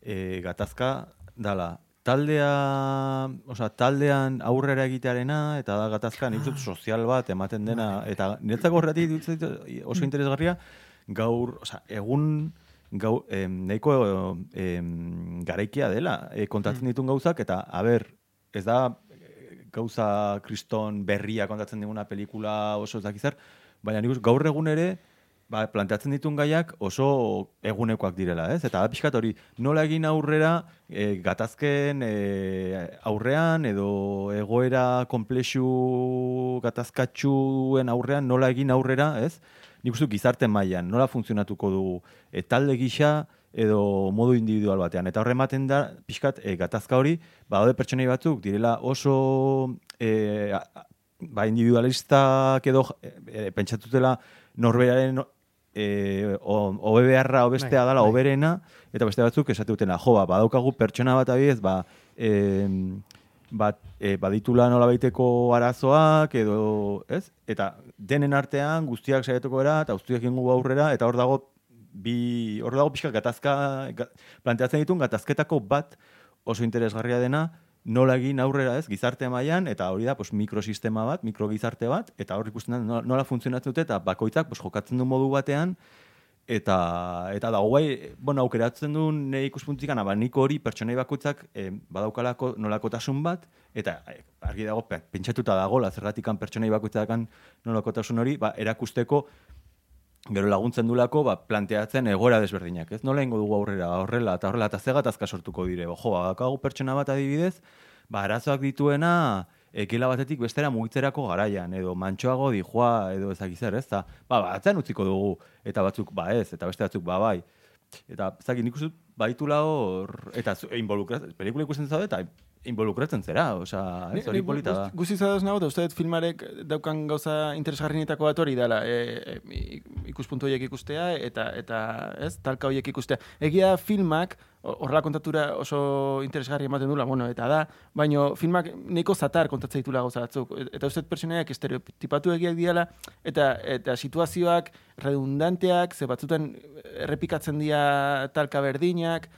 e, gatazka dala. Taldea, osea, taldean aurrera egitearena, eta da gatazka, nik uste dut sozial bat ematen dena, eta niretzako horretik oso interesgarria, gaur, osea, egun gau, em, nahiko em, garaikia dela, e, kontatzen ditun gauzak, eta, a ber, ez da gauza kriston berria kontatzen diguna pelikula oso ez dakizar, baina nik gaur egun ere, ba, planteatzen ditun gaiak oso egunekoak direla, ez? Eta pixkat hori, nola egin aurrera e, gatazken e, aurrean edo egoera komplexu gatazkatxuen aurrean nola egin aurrera, ez? Nik uste gizarte mailan nola funtzionatuko dugu e, talde gisa edo modu individual batean. Eta horre ematen da, pixkat, e, gatazka hori, badaude pertsonei batzuk, direla oso e, ba, individualistak edo e, pentsatutela norberaren e, o- hobe beharra obestea Bai, dala, bai. oberena, eta beste batzuk esate dutena, jo, ba, badaukagu pertsona bat abiez, ba, e, bat, e, baditula nola baiteko arazoak, edo, ez? Eta denen artean guztiak saiatuko era, eta guztiak ingu aurrera, eta hor dago, bi, hor dago pixka gatazka, ga- planteatzen ditun gatazketako bat oso interesgarria dena, nola egin aurrera ez, gizarte mailan eta hori da pues, mikrosistema bat, mikrogizarte bat, eta hor ikusten da nola, nola funtzionatzen dute, eta bakoitzak pues, jokatzen du modu batean, eta eta da guai, bueno, aukeratzen du ne ikuspuntik abaniko hori pertsonai bakoitzak eh, badaukalako nolakotasun bat eta eh, argi dago pe- pentsatuta dagola zergatikan pertsonai bakoitzakan nolakotasun hori, ba erakusteko gero laguntzen dulako ba, planteatzen egoera desberdinak, ez? Nola ingo dugu aurrera, horrela, eta horrela, eta zegatazka sortuko dire. Jo, bakagu pertsona bat adibidez, ba, arazoak dituena, ekela batetik bestera mugitzerako garaian, edo mantxoago dijoa, edo ezakizer, ez? Ta, ba, batzen utziko dugu, eta batzuk ba ez, eta beste batzuk ba bai. Eta, zaki, nik uste baitula hor, eta involukratzen, pelikula ikusten zaude, eta involukratzen zera, osea, ez, hori polita da. Guzti zadoz nago, eta uste filmarek daukan gauza interesgarrienetako bat hori dela, e, e, ikuspuntu horiek ikustea, eta, eta ez, talka horiek ikustea. Egia da filmak, ho- horrela kontatura oso interesgarri ematen dula, bueno, eta da, baino filmak nahiko zatar kontatzen ditula gauza batzuk. E- Eta uste dut pertsonaiak estereotipatu egiak diala, eta, eta situazioak redundanteak, ze batzutan errepikatzen dira talka berdinak,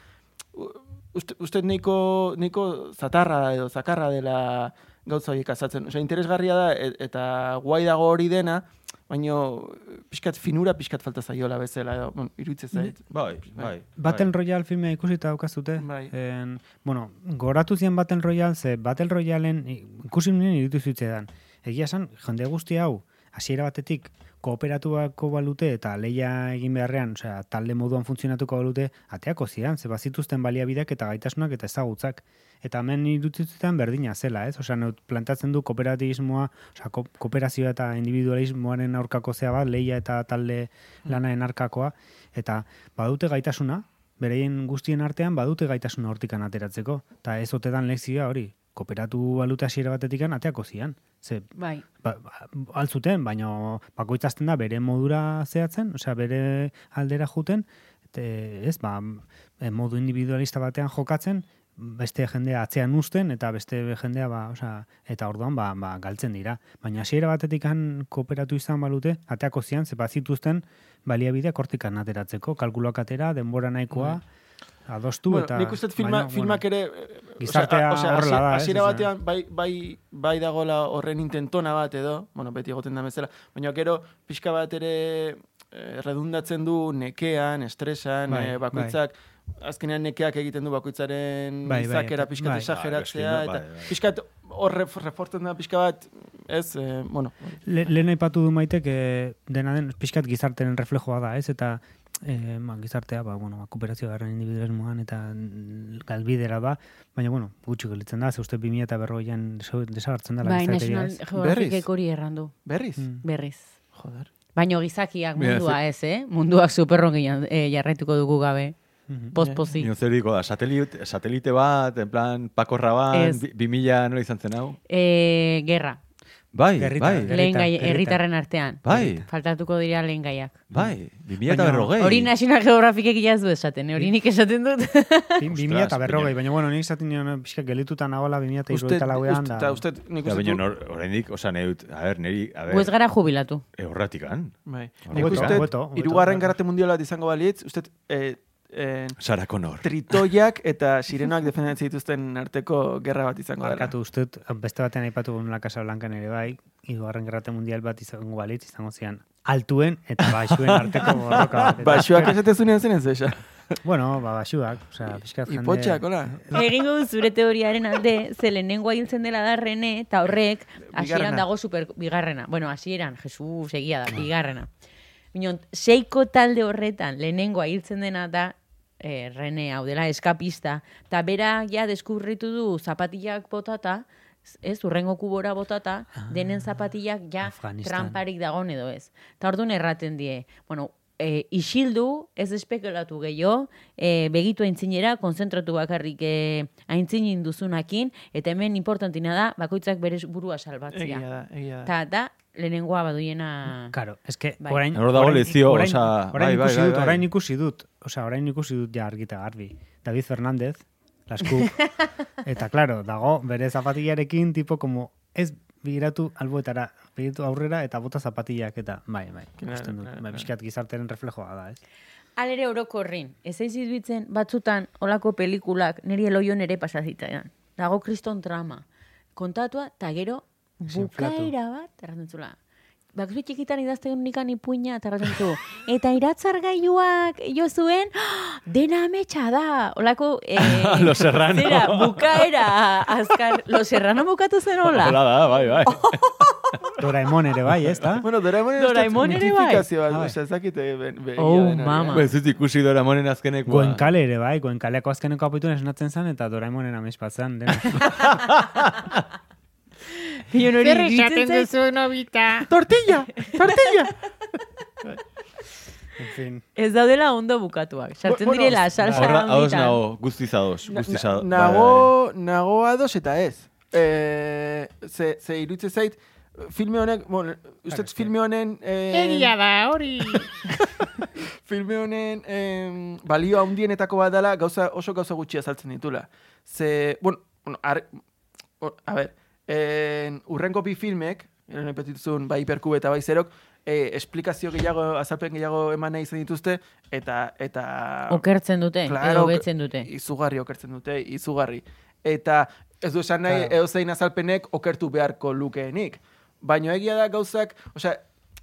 uste, uste nahiko, nahiko zatarra edo zakarra dela gauza horiek azatzen. Osea, interesgarria da e- eta guai dago hori dena, baino pixkat finura pixkat falta zaiola bezala edo, bueno, iruditzen zait. Bai, bai. Battle Royale filmea ikusita daukazute. Bai. En, bueno, goratu zian Battle Royale, ze Battle Royalen ikusi nuen irutu zitzaidan. Egia esan, jende guzti hau, hasiera batetik kooperatuako balute eta leia egin beharrean, osea, talde moduan funtzionatuko balute, ateako zian, ze bazituzten baliabideak eta gaitasunak eta ezagutzak. Eta hemen irutitzetan berdina zela, ez? Osea, plantatzen du kooperativismoa, osea, ko kooperazioa eta individualismoaren aurkako zea bat, leia eta talde lanaren arkakoa, eta badute gaitasuna, bereien guztien artean badute gaitasuna hortikan ateratzeko. Eta ez ote dan lekzioa hori, kooperatu balute hasiera batetikan ateako zian. Ze, Bai. ba, altzuten, baina bakoitzazten da bere modura zehatzen, osea, bere aldera juten,ete, ez, ba, modu individualista batean jokatzen, beste jendea atzean uzten eta beste jendea ba, osea, eta orduan ba, ba, galtzen dira. Baina hasiera batetikan kooperatu izan balute, ateako zian, ze bazituzten baliabideak hortikan ateratzeko, kalkuloak atera, denbora nahikoa, adostu Bueno, eta... nik uste filma, baina, filmak ere... Gizartea horrela da, ez? Hasiera Osea. batean, bai, bai, bai dagola horren intentona bat edo, bueno, beti egoten da bezala, baina gero pixka bat ere eh, redundatzen du nekean, estresan, Bai, eh, bakoitzak, azkenean nekeak egiten du bakoitzaren Bai, bai, izakera eta- pixkat bai. esageratzea, Bai, eta bai, bai. pixkat hor ref- refortzen da pixka bat, ez, eh, bueno, Le, lehen aipatu du maitek eh, dena den pixkat gizarteren reflejoa da, ez? Eta eh, ba, gizartea, ba, bueno, ba, kooperazio garran individualismoan eta galbidera da, baina, bueno, gutxi gelitzen da, ze uste 2000 eta berroian desagertzen da Bai, National ez? Geographicek hori errandu. berriz, Mm. Berriz. joder. Baino gizakiak mundua ez, eh? Munduak superrongi eh, jarraituko dugu gabe. Mhm. Pospozi. Nio zer diko da, satelite, satelite bat, en plan, pakorra bat, bi, bi mila nola izan zen hau? Eh, gerra. Bai, bai. Lehen gai, herritarren artean. Bai. Faltatuko dira lehen gaiak. bai, 2000 eta berrogei. Hori National Geographicek iaz du esaten, eh? hori nik esaten dut. Bi- bi mila eta Ostras, berrogei, baina- bueno, nik izaten nion pixka gelituta nagoela bi mila eta Usted, irueta lauean, usted, da. eta usted, nik Ja, uste baina oraindik, osa, neut, a ber, neri, a Gu ez ber, gara jubilatu. e, horratikan. Bai. Nik uste, irugarren bai. garate mundial bat izango balitz, uste, eh, eh, Sara Connor. tritoiak eta sirenoak defendatzen dituzten arteko gerra bat izango dela. Barkatu uste dut, beste batean aipatu la Casa Blancan ere bai, hirugarren gerrate mundial bat izango balitz, izango zian altuen eta baixuen arteko borroka bat. Baxuak azken- esaten zunean zen ez esa. Bueno, ba, baxuak, osea, pixkat jende... Ipotxak, hola. Egingo du zure teoriaren alde, ze lehenengoa hiltzen dela da Rene, eta horrek, hasieran dago super, bigarrena. Bueno, hasieran, Jesus, egia da, bigarrena. Minon, seiko talde horretan, lehenengoa hiltzen dena da, eh, Rene, hau dela, eskapista, eta bera ja deskurritu du zapatillak botata, ez, urrengo kubora botata, denen zapatillak ja tramparik dagon edo ez. Eta orduan erraten die, bueno, e, isildu, ez espekulatu gehiago, e, begitu aintzinera, konzentratu bakarrik e, aintzinin duzunakin, eta hemen importantina da, bakoitzak bere burua salbatzia. Egia da, egia da. Ta da, lehenengoa baduiena... Claro, es que Bai. orain... Hor dago orain- lezio, orain- osea, orain bai, bai, ikusi bai, dut, bai. orain ikusi dut, osea, orain ikusi dut ja argita garbi. David Fernández, Las Cook, eta claro, dago bere zapatillarekin tipo como ez begiratu alboetara, begiratu aurrera eta bota zapatillak eta bai, bai, ikusten dut. Bai, pixkat gizarteren reflejoa da, ez? Alere orokorrin, ez eiz izbitzen batzutan olako pelikulak niri eloion ere pasazitzaidan. Dago kriston trama. Kontatua, eta gero bukaera bat, erraten zula. Bakzu txikitan idazten nikan ipuina, eta erraten zu. Eta iratzargailuak jo zuen, "Ah, dena ametsa da. Olako, eh, Los Serrano. Zera, bukaera, azkar, Los Serrano bukatu zen hola. Hola da, bai, bai. Doraemon ere bai, ez da? Bueno, Doraemon Doraemon ere bai. Ah, bai. ez dakit eh, Oh, mama. Ba, Ez dut ikusi Doraemonen azkenekoa. Goenkale ere bai, Goenkaleako azkeneko apituen esnatzen zen eta Doraemonen amespatzen dena. Pion hori iruditzen zait, Tortilla, tortilla. en fin. Ez daudela ondo bukatuak. Sartzen Bueno, direla, salsa Horra, ados nago, guztiz ados, guztiz ados. Na- Nago, nago ados eta ez. Eh, ze, ze irutze zait, filme honek, bueno, uste eske- filme honen... Eh, Egia da, hori. filme honen em, balio handienetako bat dela gauza, oso gauza gutxi azaltzen ditula. Ze, bueno, bueno ar, o- a ber, en, urrengo bi filmek, repetituzun bai hiperkube eta bai zerok, eh, esplikazio gehiago, azalpen gehiago eman nahi izan dituzte, eta, eta Okertzen dute, edo betzen dute. Izugarri okertzen dute, izugarri. Eta ez du esan nahi, Claro. edozein azalpenek okertu beharko lukeenik. Baina egia da gauzak, osea,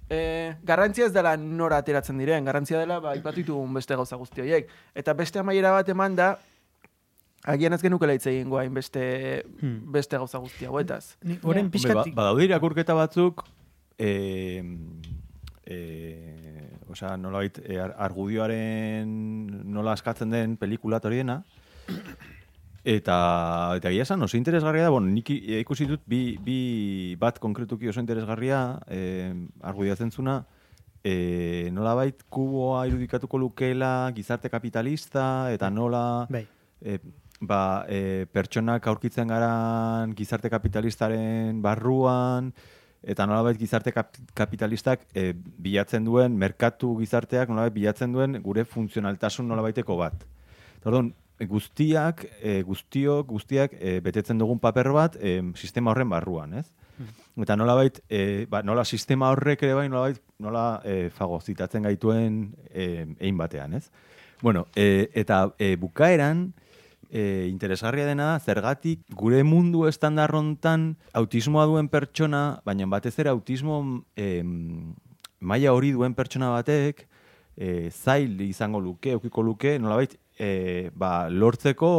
e, garrantzia ez dela nora ateratzen diren, garrantzia dela ba, ipatu beste gauza guzti horiek. Eta beste amaiera bat eman da, agian ez genukela hitz egingo hain beste, Hmm. beste gauza guzti hauetaz. Ni Oren Hombre, pixkat... ba, badaude irakurketa batzuk, eh, eh, osea, nolabait, eh, ar- argudioaren nola askatzen den pelikula dena, eta, eta egia esan oso interesgarria da, bueno, nik ikusi dut bi, bi bat konkretuki oso interesgarria eh, argudiatzen zuna, eh, nolabait kuboa irudikatuko lukeela gizarte kapitalista, eta nola Bai. e, ba, e, pertsonak aurkitzen garan gizarte kapitalistaren barruan, eta nolabait gizarte kap kapitalistak e, bilatzen duen, merkatu gizarteak nolabait bilatzen duen gure funtzionaltasun nolabaiteko bat. Orduan, guztiak, e, guztiok, guztiak e, betetzen dugun paper bat e, sistema horren barruan, ez? Eta nolabait, e, ba, nola sistema horrek ere bai, nolabait, nola e, fagozitatzen gaituen e, egin batean, ez? Bueno, e, eta e, bukaeran, e, interesgarria dena da, zergatik gure mundu estandarrontan autismoa duen pertsona, baina batez ere autismo e, maila hori duen pertsona batek, e, zail izango luke, eukiko luke, nolabait, e, ba, lortzeko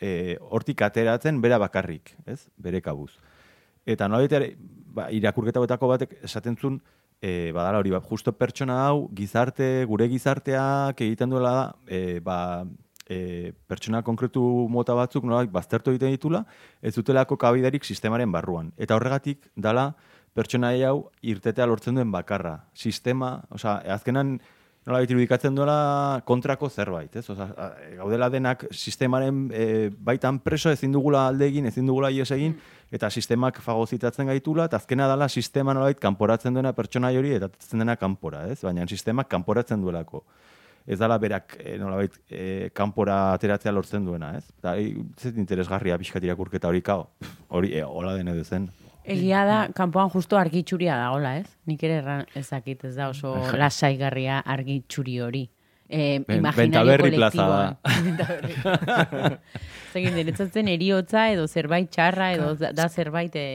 e, hortik ateratzen bera bakarrik, ez? Bere kabuz. Eta nolabait ba, irakurketa betako batek esaten zuen, e, badala hori, ba, justo pertsona hau, gizarte, gure gizarteak egiten duela e, ba, e, pertsona konkretu mota batzuk nolabait baztertu egiten ditula, ez dutelako kabidarik sistemaren barruan. Eta horregatik dala pertsona hau irtetea lortzen duen bakarra. Sistema, osea, azkenan nola irudikatzen duela kontrako zerbait, ez? Oza, gaudela denak sistemaren e, baitan preso ezin dugula alde egin, ezin dugula ies egin, eta sistemak fagozitatzen gaitula, eta azkena dela sistema nolabait kanporatzen duena pertsonai hori, eta atetzen dena kanpora, ez? Baina sistemak kanporatzen duelako. Ez dala berak e, nolabait e, kanpora ateratzea lortzen duena, ez? Eta e, ez interesgarria pixkat irakurketa hori kao. Hori, e, hola den edo zen. Egia da, kanpoan justo argitxuria da, hola, ez? Nik ere erran ezakit ez da oso lasaigarria argitxuri hori. E, Ben- Bentaberri plaza. Bentaberri. Zegin, niretzatzen eriotza edo zerbait txarra edo da, da zerbait e,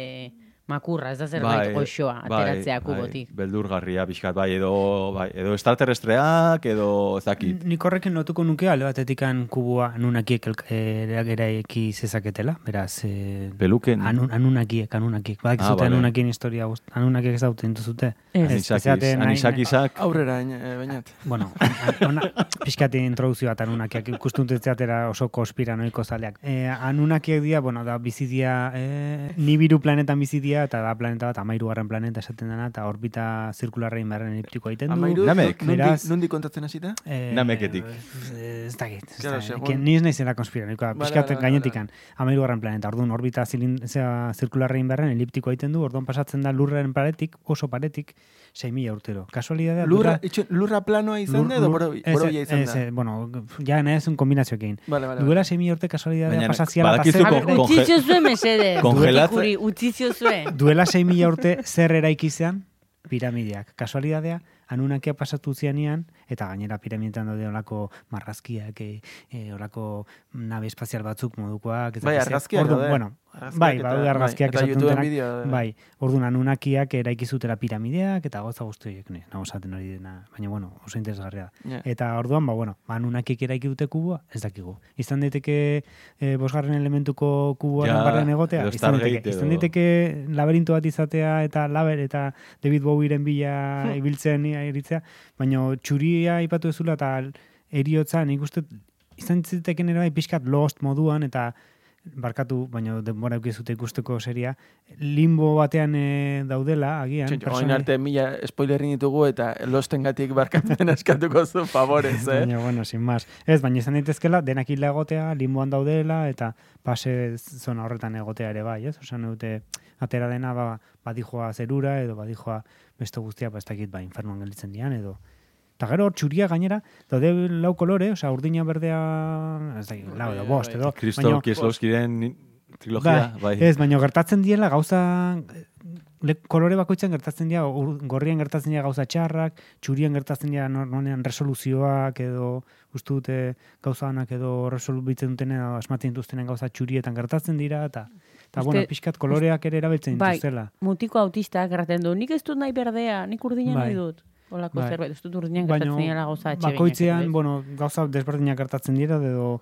makurra, ez da zerbait goxoa ateratzea kubotik. Bai, beldurgarria pixkat, bai, edo, bai, edo extraterrestreak, edo ezakit. Nik horrekin lotuko nuke alde batetikan kubua anunakiek eh, eraiki zezaketela, beraz... Eh, Peluken. Anun, anunakiek, anunakiek. Badak Ah, zute vale. anunakien historia. Anunakiek ez daute zute. Ez. Anisakiz, anisakisak, Aurrera, eh, bainat. Bueno, an- ona, pixkati introduzio bat anunakiak ikustuntzetzeatera oso konspiranoiko zaleak. E, anunakiak dira, bueno, da bizidia, e, nibiru planetan bizidia, eta da planeta bat, amairugarren planeta esaten dena, eta orbita zirkularra inbarren eliptiko egiten du. Amairu, Namek. Beraz- nondik kontatzen hasita? Eh, Ez Nameketik. dakit. ez Claro, segun- Que Ni ez naizela konspiranikoa. Vale, Piskat vale, gainetikan. Amairugarren planeta. Orduan, orbita zirkularrein berren eliptiko egiten du. Orduan pasatzen da lurraren paretik, oso paretik, 6.000 urtero. Kasualidadea, Lurra, dura- lurra planoa izan da edo boro- ez, borobila izan ez, da? ez, bueno, ja nahi ez un kombinazioekin. Vale, vale, Duela vale. 6.000 urte kasualidadea pasaziala kon- Utzizio zuen mesedez. Kongelatze- utzizio zuen. duela 6.000 urte zer eraiki zean piramideak. Kasualidadea, anunakia pasatu zianian, eta gainera piramidetan daude olako marrazkiak, e, e, olako nabe espazial batzuk modukoak. ez Bai, argazkiak daude. Bueno, bai, eta- badaude bai, argazkiak eta esaten YouTubeen dutenak. bideo daude. Bai, orduan anunakiak eraiki zutela piramideak, eta goza guztiak, ne, nago esaten hori dena, baina bueno, oso interesgarria da. Ja. Eta orduan, ba, bueno, ba, anunakiek eraiki dute kubua, ez dakigu. Izan daiteke e, bosgarren elementuko kubuaren Ja, barren egotea, izan daiteke, izan daiteke laberinto bat izatea eta laber eta David Bowieren bila ibiltzen iritzea, baina txuria ipatu ezula eta eriotza nik uste izan ziteken ere bai pixkat lost moduan eta barkatu, baina denbora eukizute ikusteko seria, limbo batean e, daudela, agian. Txintxo, Oin pertsona- arte mila spoilerin ditugu eta lostengatik barkatzen eskatuko zu favorez, eh? Baina, bueno, sin más. Ez, baina izan daitezkela, denak hila egotea, limboan daudela, eta pase zona horretan egotea ere bai, ez? Osan dute, atera dena, ba, badijoa zerura, edo badijoa beste guztia, ba, ez dakit, ba, infernuan gelditzen dian, edo... Eta gero hor txuria gainera, daude lau kolore, osea, urdina berdea, ez dakit, lau edo bost, edo... Kristo baina- Kieslowskiren trilogia, bai. Ez, baina gertatzen diela gauza le, kolore bakoitzan gertatzen dira ur- gorrian gertatzen dira gauza txarrak, txurien gertatzen dira nonean resoluzioak edo uste dute gauza onak edo resolubitzen duten edo asmatzen dituztenen gauza txurietan gertatzen dira eta eta bueno, pixkat koloreak ere erabiltzen Bai, dituztela. mutiko autistak erraten du, nik ez dut nahi berdea, nik urdina Bai. nahi dut. Olako Bai. zerbait, ez dut urdinan Baina gertatzen dira gauza atseginak. bakoitzean, ez? bueno, gauza desberdinak gertatzen dira edo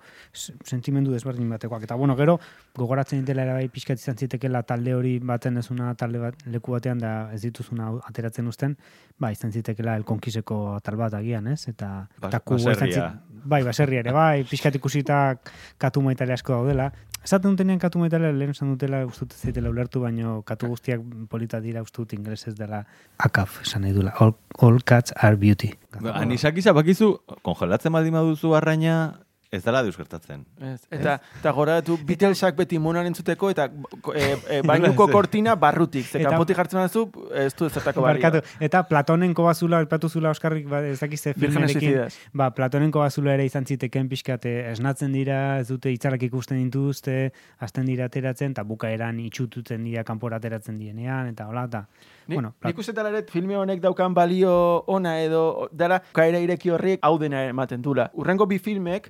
sentimendu desberdin batekoak. Eta bueno, gero gogoratzen ditela ere bai pixkat izan zitekela talde hori baten ezuna talde bat leku batean da ez dituzuna ateratzen uzten, ba izan zitekela elkonkiseko atal bat agian, ez? Eta Ba- eta kubo izan baserria. zit- bai, baserria ere bai, pixkat ikusita katu maitale asko daudela. Esaten dutenean katu maitale lehen esan dutela uste dut ez zaitela ulertu, baino katu guztiak polita dira uste dut ingelesez dela akaf, esan nahi duela. All, all cats are beauty. Ba, Anisakisa bakizu, kongelatzen baldin baduzu arraina, ez dela deus gertatzen. Ez, Eta, eta goratu Beatlesak beti monan entzuteko eta e, e, bainuko Ez. kortina barrutik. Ze Eta- kanpotik jartzen baduzu, ez du ezertako. Barkatu. Eta Platonenko bazula, elpatu zula Oskarrik, ba, ez dakiz ze filmerekin. Ba, Platonenko bazula ere izan ziteken pixkate esnatzen dira, ez dute itzalak ikusten dituzte, hasten dira ateratzen, eta bukaeran itxututzen dira kanpora ateratzen dienean, eta hola, eta... Ni, bueno, nik uste ere filme honek daukan balio ona edo dela kaera ireki horriek hau dena ematen dula. Urrengo bi filmek,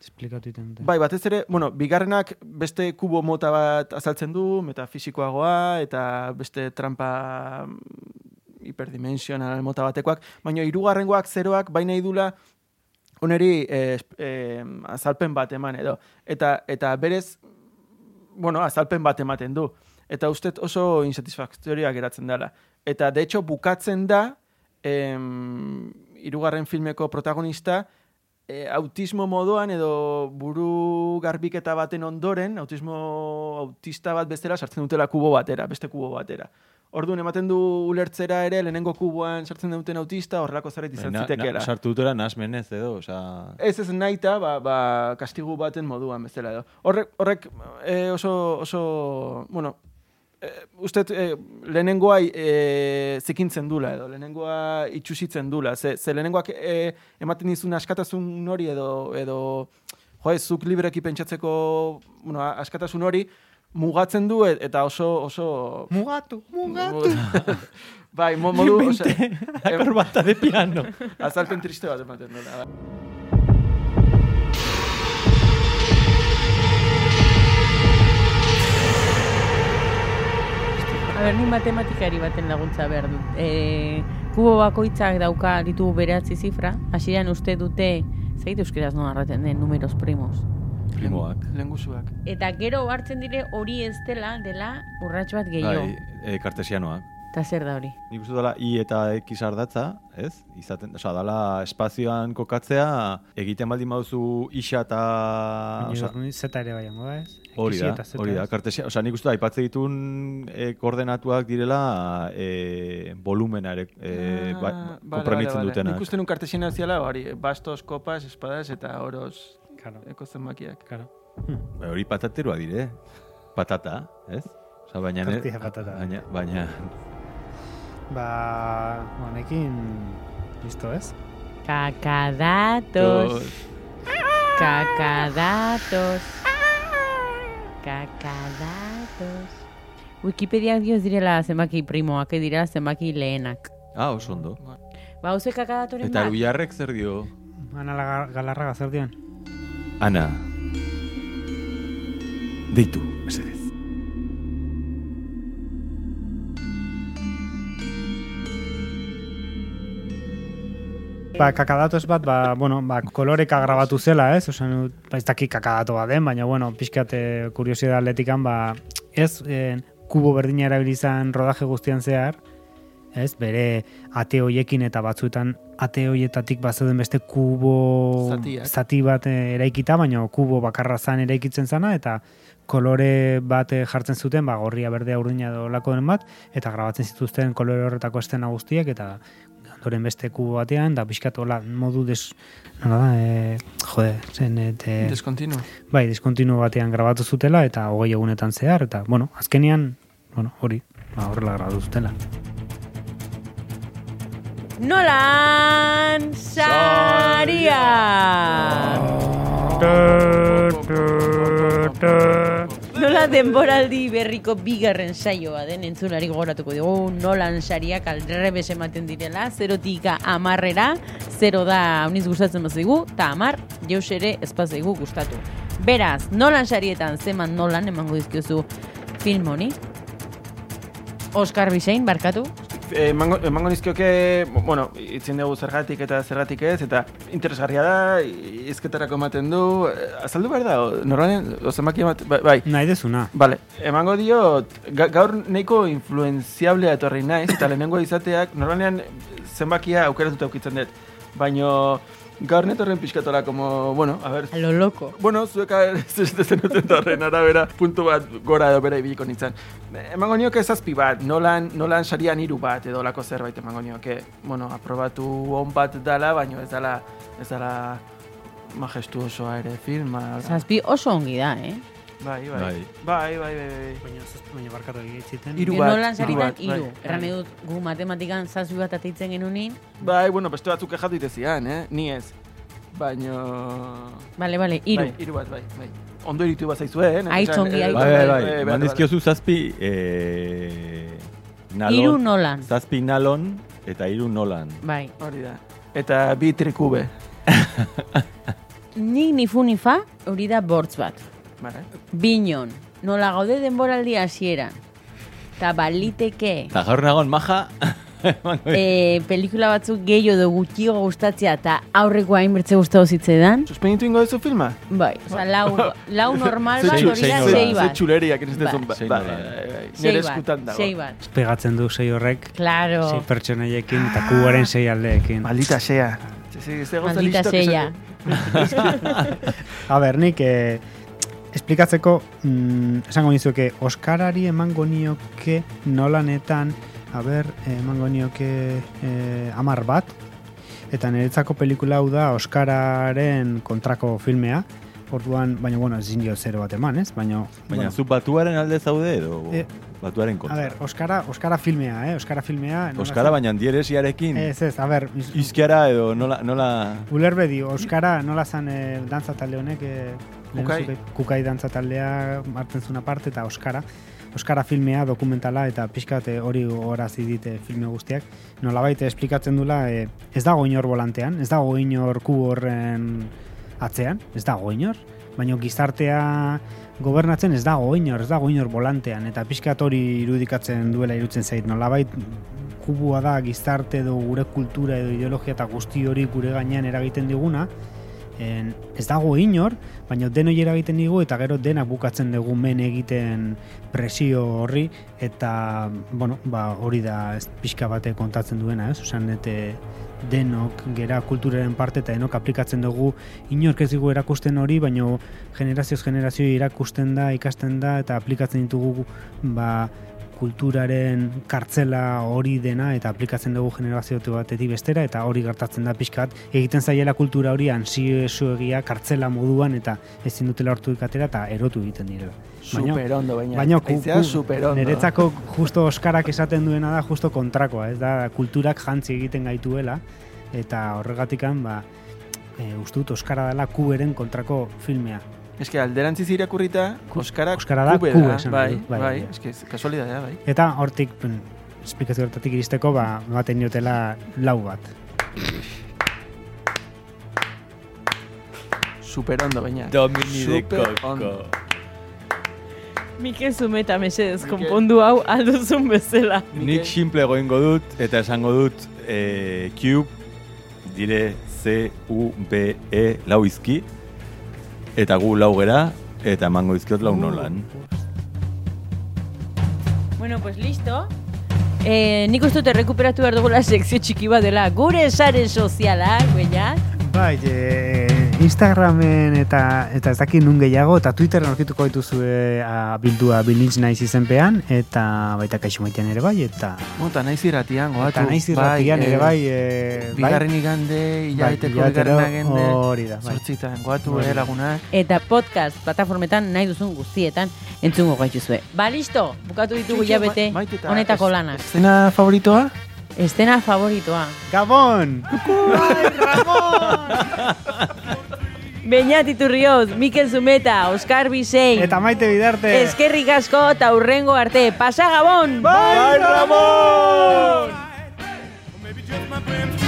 esplikatu iten dute. bai, batez ere, bueno, bigarrenak beste kubo mota bat azaltzen du, metafisikoagoa, eta beste trampa mm, hiperdimensional mota batekoak, baina hirugarrengoak zeroak bai nahi dula oneri eh, eh, azalpen bat eman edo. Eta, eta berez, bueno, azalpen bat ematen du. Eta uste oso insatisfaktorioa geratzen dela. Eta, de hecho, bukatzen da, em, hirugarren filmeko protagonista, e, autismo moduan edo buru garbiketa baten ondoren, autismo autista bat bestera sartzen dutela kubo batera, beste kubo batera. Orduan ematen du ulertzera ere lehenengo kuboan sartzen duten autista horrelako zerbait izan Na- na- zitekeela. Sartu dutela nasmenez edo, osea... Ez ez naita, ba, ba, kastigu baten moduan bezala edo. Horrek, horrek e, oso, oso, bueno, e, uste e, lehenengoa e, zikintzen dula edo, lehenengoa itxusitzen dula. Ze, ze lehenengoak e, ematen dizun askatasun hori edo, edo jo, ez, zuk libreki pentsatzeko bueno, askatasun hori, mugatzen du et- eta oso, oso... Mugatu, mugatu. bai, mo- modu... osea, Akorbata de piano. azalpen triste bat ematen dela. A ber, ni matematikari baten laguntza behar dut. E, kubo bakoitzak dauka ditugu beratzi zifra, hasieran uste dute, zait euskeraz no arraten den, numeros primos. Primoak. Lengusuak. Eta gero hartzen dire hori ez dela, dela urrats bat gehiago. Bai, e, kartesianoak. Eta zer da hori? Nik uste dela i eta x ardatza, ez? Izaten, osea, dala espazioan kokatzea, egiten baldin baduzu isa eta... Baina zeta ere baiango ez? Hori da, hori da. Kartesia, osea, nik uste da, aipatze ditun e, koordenatuak direla e, volumena ere e, Ah, ba, bale, konpremitzen bale, bale. dutenak. Nik uste nun kartesiana ziala, hori, bastos, kopas, espadas eta oros Claro, eko zenbakiak. claro. Ba, hori patateroa dire. Patata, ez? Osea, baina... Tortilla patata. Baina, baina... Ba, honekin, listo, ez? Kakadatos. Kakadatos. Kakadatos. Wikipedia dioz direla zenbaki primoak, dira zenbaki lehenak. Ah, oso ondo. Ba, hauze kakadatoren Eta bat? Erubiarrek zer dio? Ana la- galarraga zer dion? Ana. Deitu, Ba, kakadatos bat, ba, bueno, ba, koloreka grabatu zela, ez? Osan, ba, ez dakik kakadato bat den, baina, bueno, pixkat eh, kuriosidad atletikan, ba, ez, eh, kubo berdina erabilizan rodaje guztian zehar, ez, bere ate hoiekin eta batzuetan ate hoietatik bazeuden beste kubo Zatiak. zati bat eh, eraikita, baina kubo bakarra zan eraikitzen zana, eta kolore bat jartzen zuten, ba, gorria, berdea, urdina edo lako den bat, eta grabatzen zituzten kolore horretako estena guztiak, eta ondoren beste kubo batean, da pixkat hola modu des... Nola da, e, jode, zen, e, Deskontinua. bai, diskontinuo batean grabatu zutela, eta hogei egunetan zehar, eta, bueno, azkenean, bueno, hori, ba, horrela grabatu zutela. Nolan Saria! Nola denboraldi berriko bigarren saioa den entzulari gogoratuko dugu Nolan Sariak aldrebes ematen direla, zerotik amarrera, zero da uniz gustatzen bazigu, eta amar jaus ere espazaigu gustatu. Beraz, Nolan Sarietan zeman Nolan emango dizkiozu film honi? Oscar Bisein, barkatu? Eh, emango, emango nizkioke, bueno, itzin dugu zergatik eta zergatik ez, eta interesgarria da, izketarako ematen du, eh, azaldu behar da, normalen, ozemaki ematen, bai, bai. Nahi dezuna. Vale, emango diot, ga, gaur nahiko influenziablea etorri naiz, eta lehenengo izateak, normalean zenbakia aukeratuta aukitzen dut. Baino, gaur netorren pixkatola, como, bueno, a ver, A lo loco. Bueno, zuek zen duten horren arabera puntu bat gora edo bera ibiliko nintzen. Emango nioke zazpi bat, nolan, nolan sarian hiru bat edo lako zerbait emango nioke. Bueno, aprobatu on bat dala, baino ez dala, ez dala majestuosoa ere filma. Zazpi oso ongi da, eh? Bai, bai. Bai. Bai, bai, bai, bai. Baina, baina barkatu egitziten. Hiru Hiru bat, Nolan hiru saritan bat, bai. Erran nahi dut gu matematikan zazpi bat ateitzen genunin. Bai, bueno, beste batzuk kejatu itezian, eh? Ni ez. Baino... Bale, bale, hiru. Bai, hiru bat, bai, bai. Ondo iritu bat zaizue, eh? Aitz ongi, aitz Bai, bai, bai. behar Eman dela. dizkiozu zazpi, e, nalon, Hiru Nolan. zazpi nalon eta hiru nolan. Bai. Hori da. Eta bi trikube. Nik nifu nifa hori da bortz bat. Vale. Binon, nola gaude denboraldi hasieran. Ta baliteke Eta gaur nagon maja, e, pelikula batzuk gehiago edo gutxiago gustatzea eta aurreko hainbertze gustatu zitzaidan. Suspenditu ingo duzu filma? Bai, oza, lau, lau normal bat Sei- hori da sei sei nola. Ze bat. txuleriak ez Bai. dezun. Sei Bai, bai, bai. Sei Nire bat, eskutan dago. sei bat. Pegatzen du sei horrek, Claro. sei pertsonaiekin eta kuboren sei aldeekin. Maldita sea. Ze, ze, ze Maldita esaten- A ber, nik eh, esplikatzeko mm, esango nizuke Oskarari emango nioke nolanetan a ber, emango nioke eh, amar bat eta niretzako pelikula hau da Oskararen kontrako filmea Orduan, baina bueno, ezin dio zero bat eman, ez? Baina, Baina bueno, zu batuaren alde zaude edo Eh, batuaren a kontra. ber, Oskara, Oskara filmea, eh? Oskara filmea. nola Oskara baina dieresiarekin Ez, ez, a ber, iz- izkiara edo nola, nola Ulerbedi, Oskara nola zan e, dantza talde honek e, Kukai. kukai dantza taldea martzen zuen aparte eta Oskara Oskara filmea, dokumentala eta pixkat eh, hori horazi dite filme guztiak. Nolabait esplikatzen dula e, ez dago inor volantean, ez dago inor ku horren atzean, ez dago inor. Baina gizartea gobernatzen ez dago inor, ez dago inor volantean. Eta pixkat hori irudikatzen duela irutzen zait. Nolabait kubua da gizarte edo gure kultura edo ideologia eta guzti hori gure gainean eragiten diguna, en, ez dago inor, baina denoi eragiten digu eta gero denak bukatzen dugu men egiten presio horri eta bueno, ba, hori da ez pixka bate kontatzen duena, ez? Osan, eta denok gera kulturaren parte eta denok aplikatzen dugu inork ez digu erakusten hori, baina generazioz generazio irakusten da, ikasten da eta aplikatzen ditugu ba, kulturaren kartzela hori dena eta aplikatzen dugu generazio batetik bestera eta hori gertatzen da pixkat egiten zaiela kultura hori ansioegia kartzela moduan eta ezin dutela hortu ikatera eta erotu egiten direla. Baina- Super ondo, baina. Baina ku, ku, niretzako justo Oskarak esaten duena da justo kontrakoa, ez da kulturak jantzi egiten gaituela eta horregatikan ba e, uste dut Oskara dela kuberen kontrako filmea. Que alderantziz irakurrita, Oskara, Oskara da kube kube da, esan bai, bai, bai, bai. que kasualidadea, bai. Eta hortik esplikazio hortatik iristeko ba ematen diotela lau bat. Super ondo, baina. Domini de Super Coco. ondo. Mikel Zumeta mesedez, konpondu hau alduzun bezala. Nik simple goingo dut eta esango dut eh, Cube dire C-U-B-E lau izki eta gu lau gera eta emango izkiot lau nolan. Bueno, pues listo. Eh, nik uste dut errekuperatu behar dugula sekzio txiki bat dela. Gure sare sozialak, beñat. Bai, e, Instagramen eta eta ez dakit nun gehiago eta Twitteren aurkituko dituzue a, bildua bilintz naiz izenpean eta baita kaixo maitean ere bai eta Mota, naiz irratian, goatu. eta naiz irratian ere bai, e, Bigarren igande, hilabeteko hilabetero, bigarren agende. hori da, bai. Zortzitan, goatu, Hori eh, lagunak. Eta podcast plataformetan nahi duzun guztietan entzungo gaituzue. Ba, listo, bukatu ditugu Txiki, jabete ma- honetako lanak. Eszena favoritoa? Estena favoritoa. Gabon! Beñat Iturrioz, Mikel Zumeta, Oskar Bizein. Eta maite bidarte. Ezkerrik asko eta urrengo arte. Pasa Gabon! Bai, Ramon! Ramon!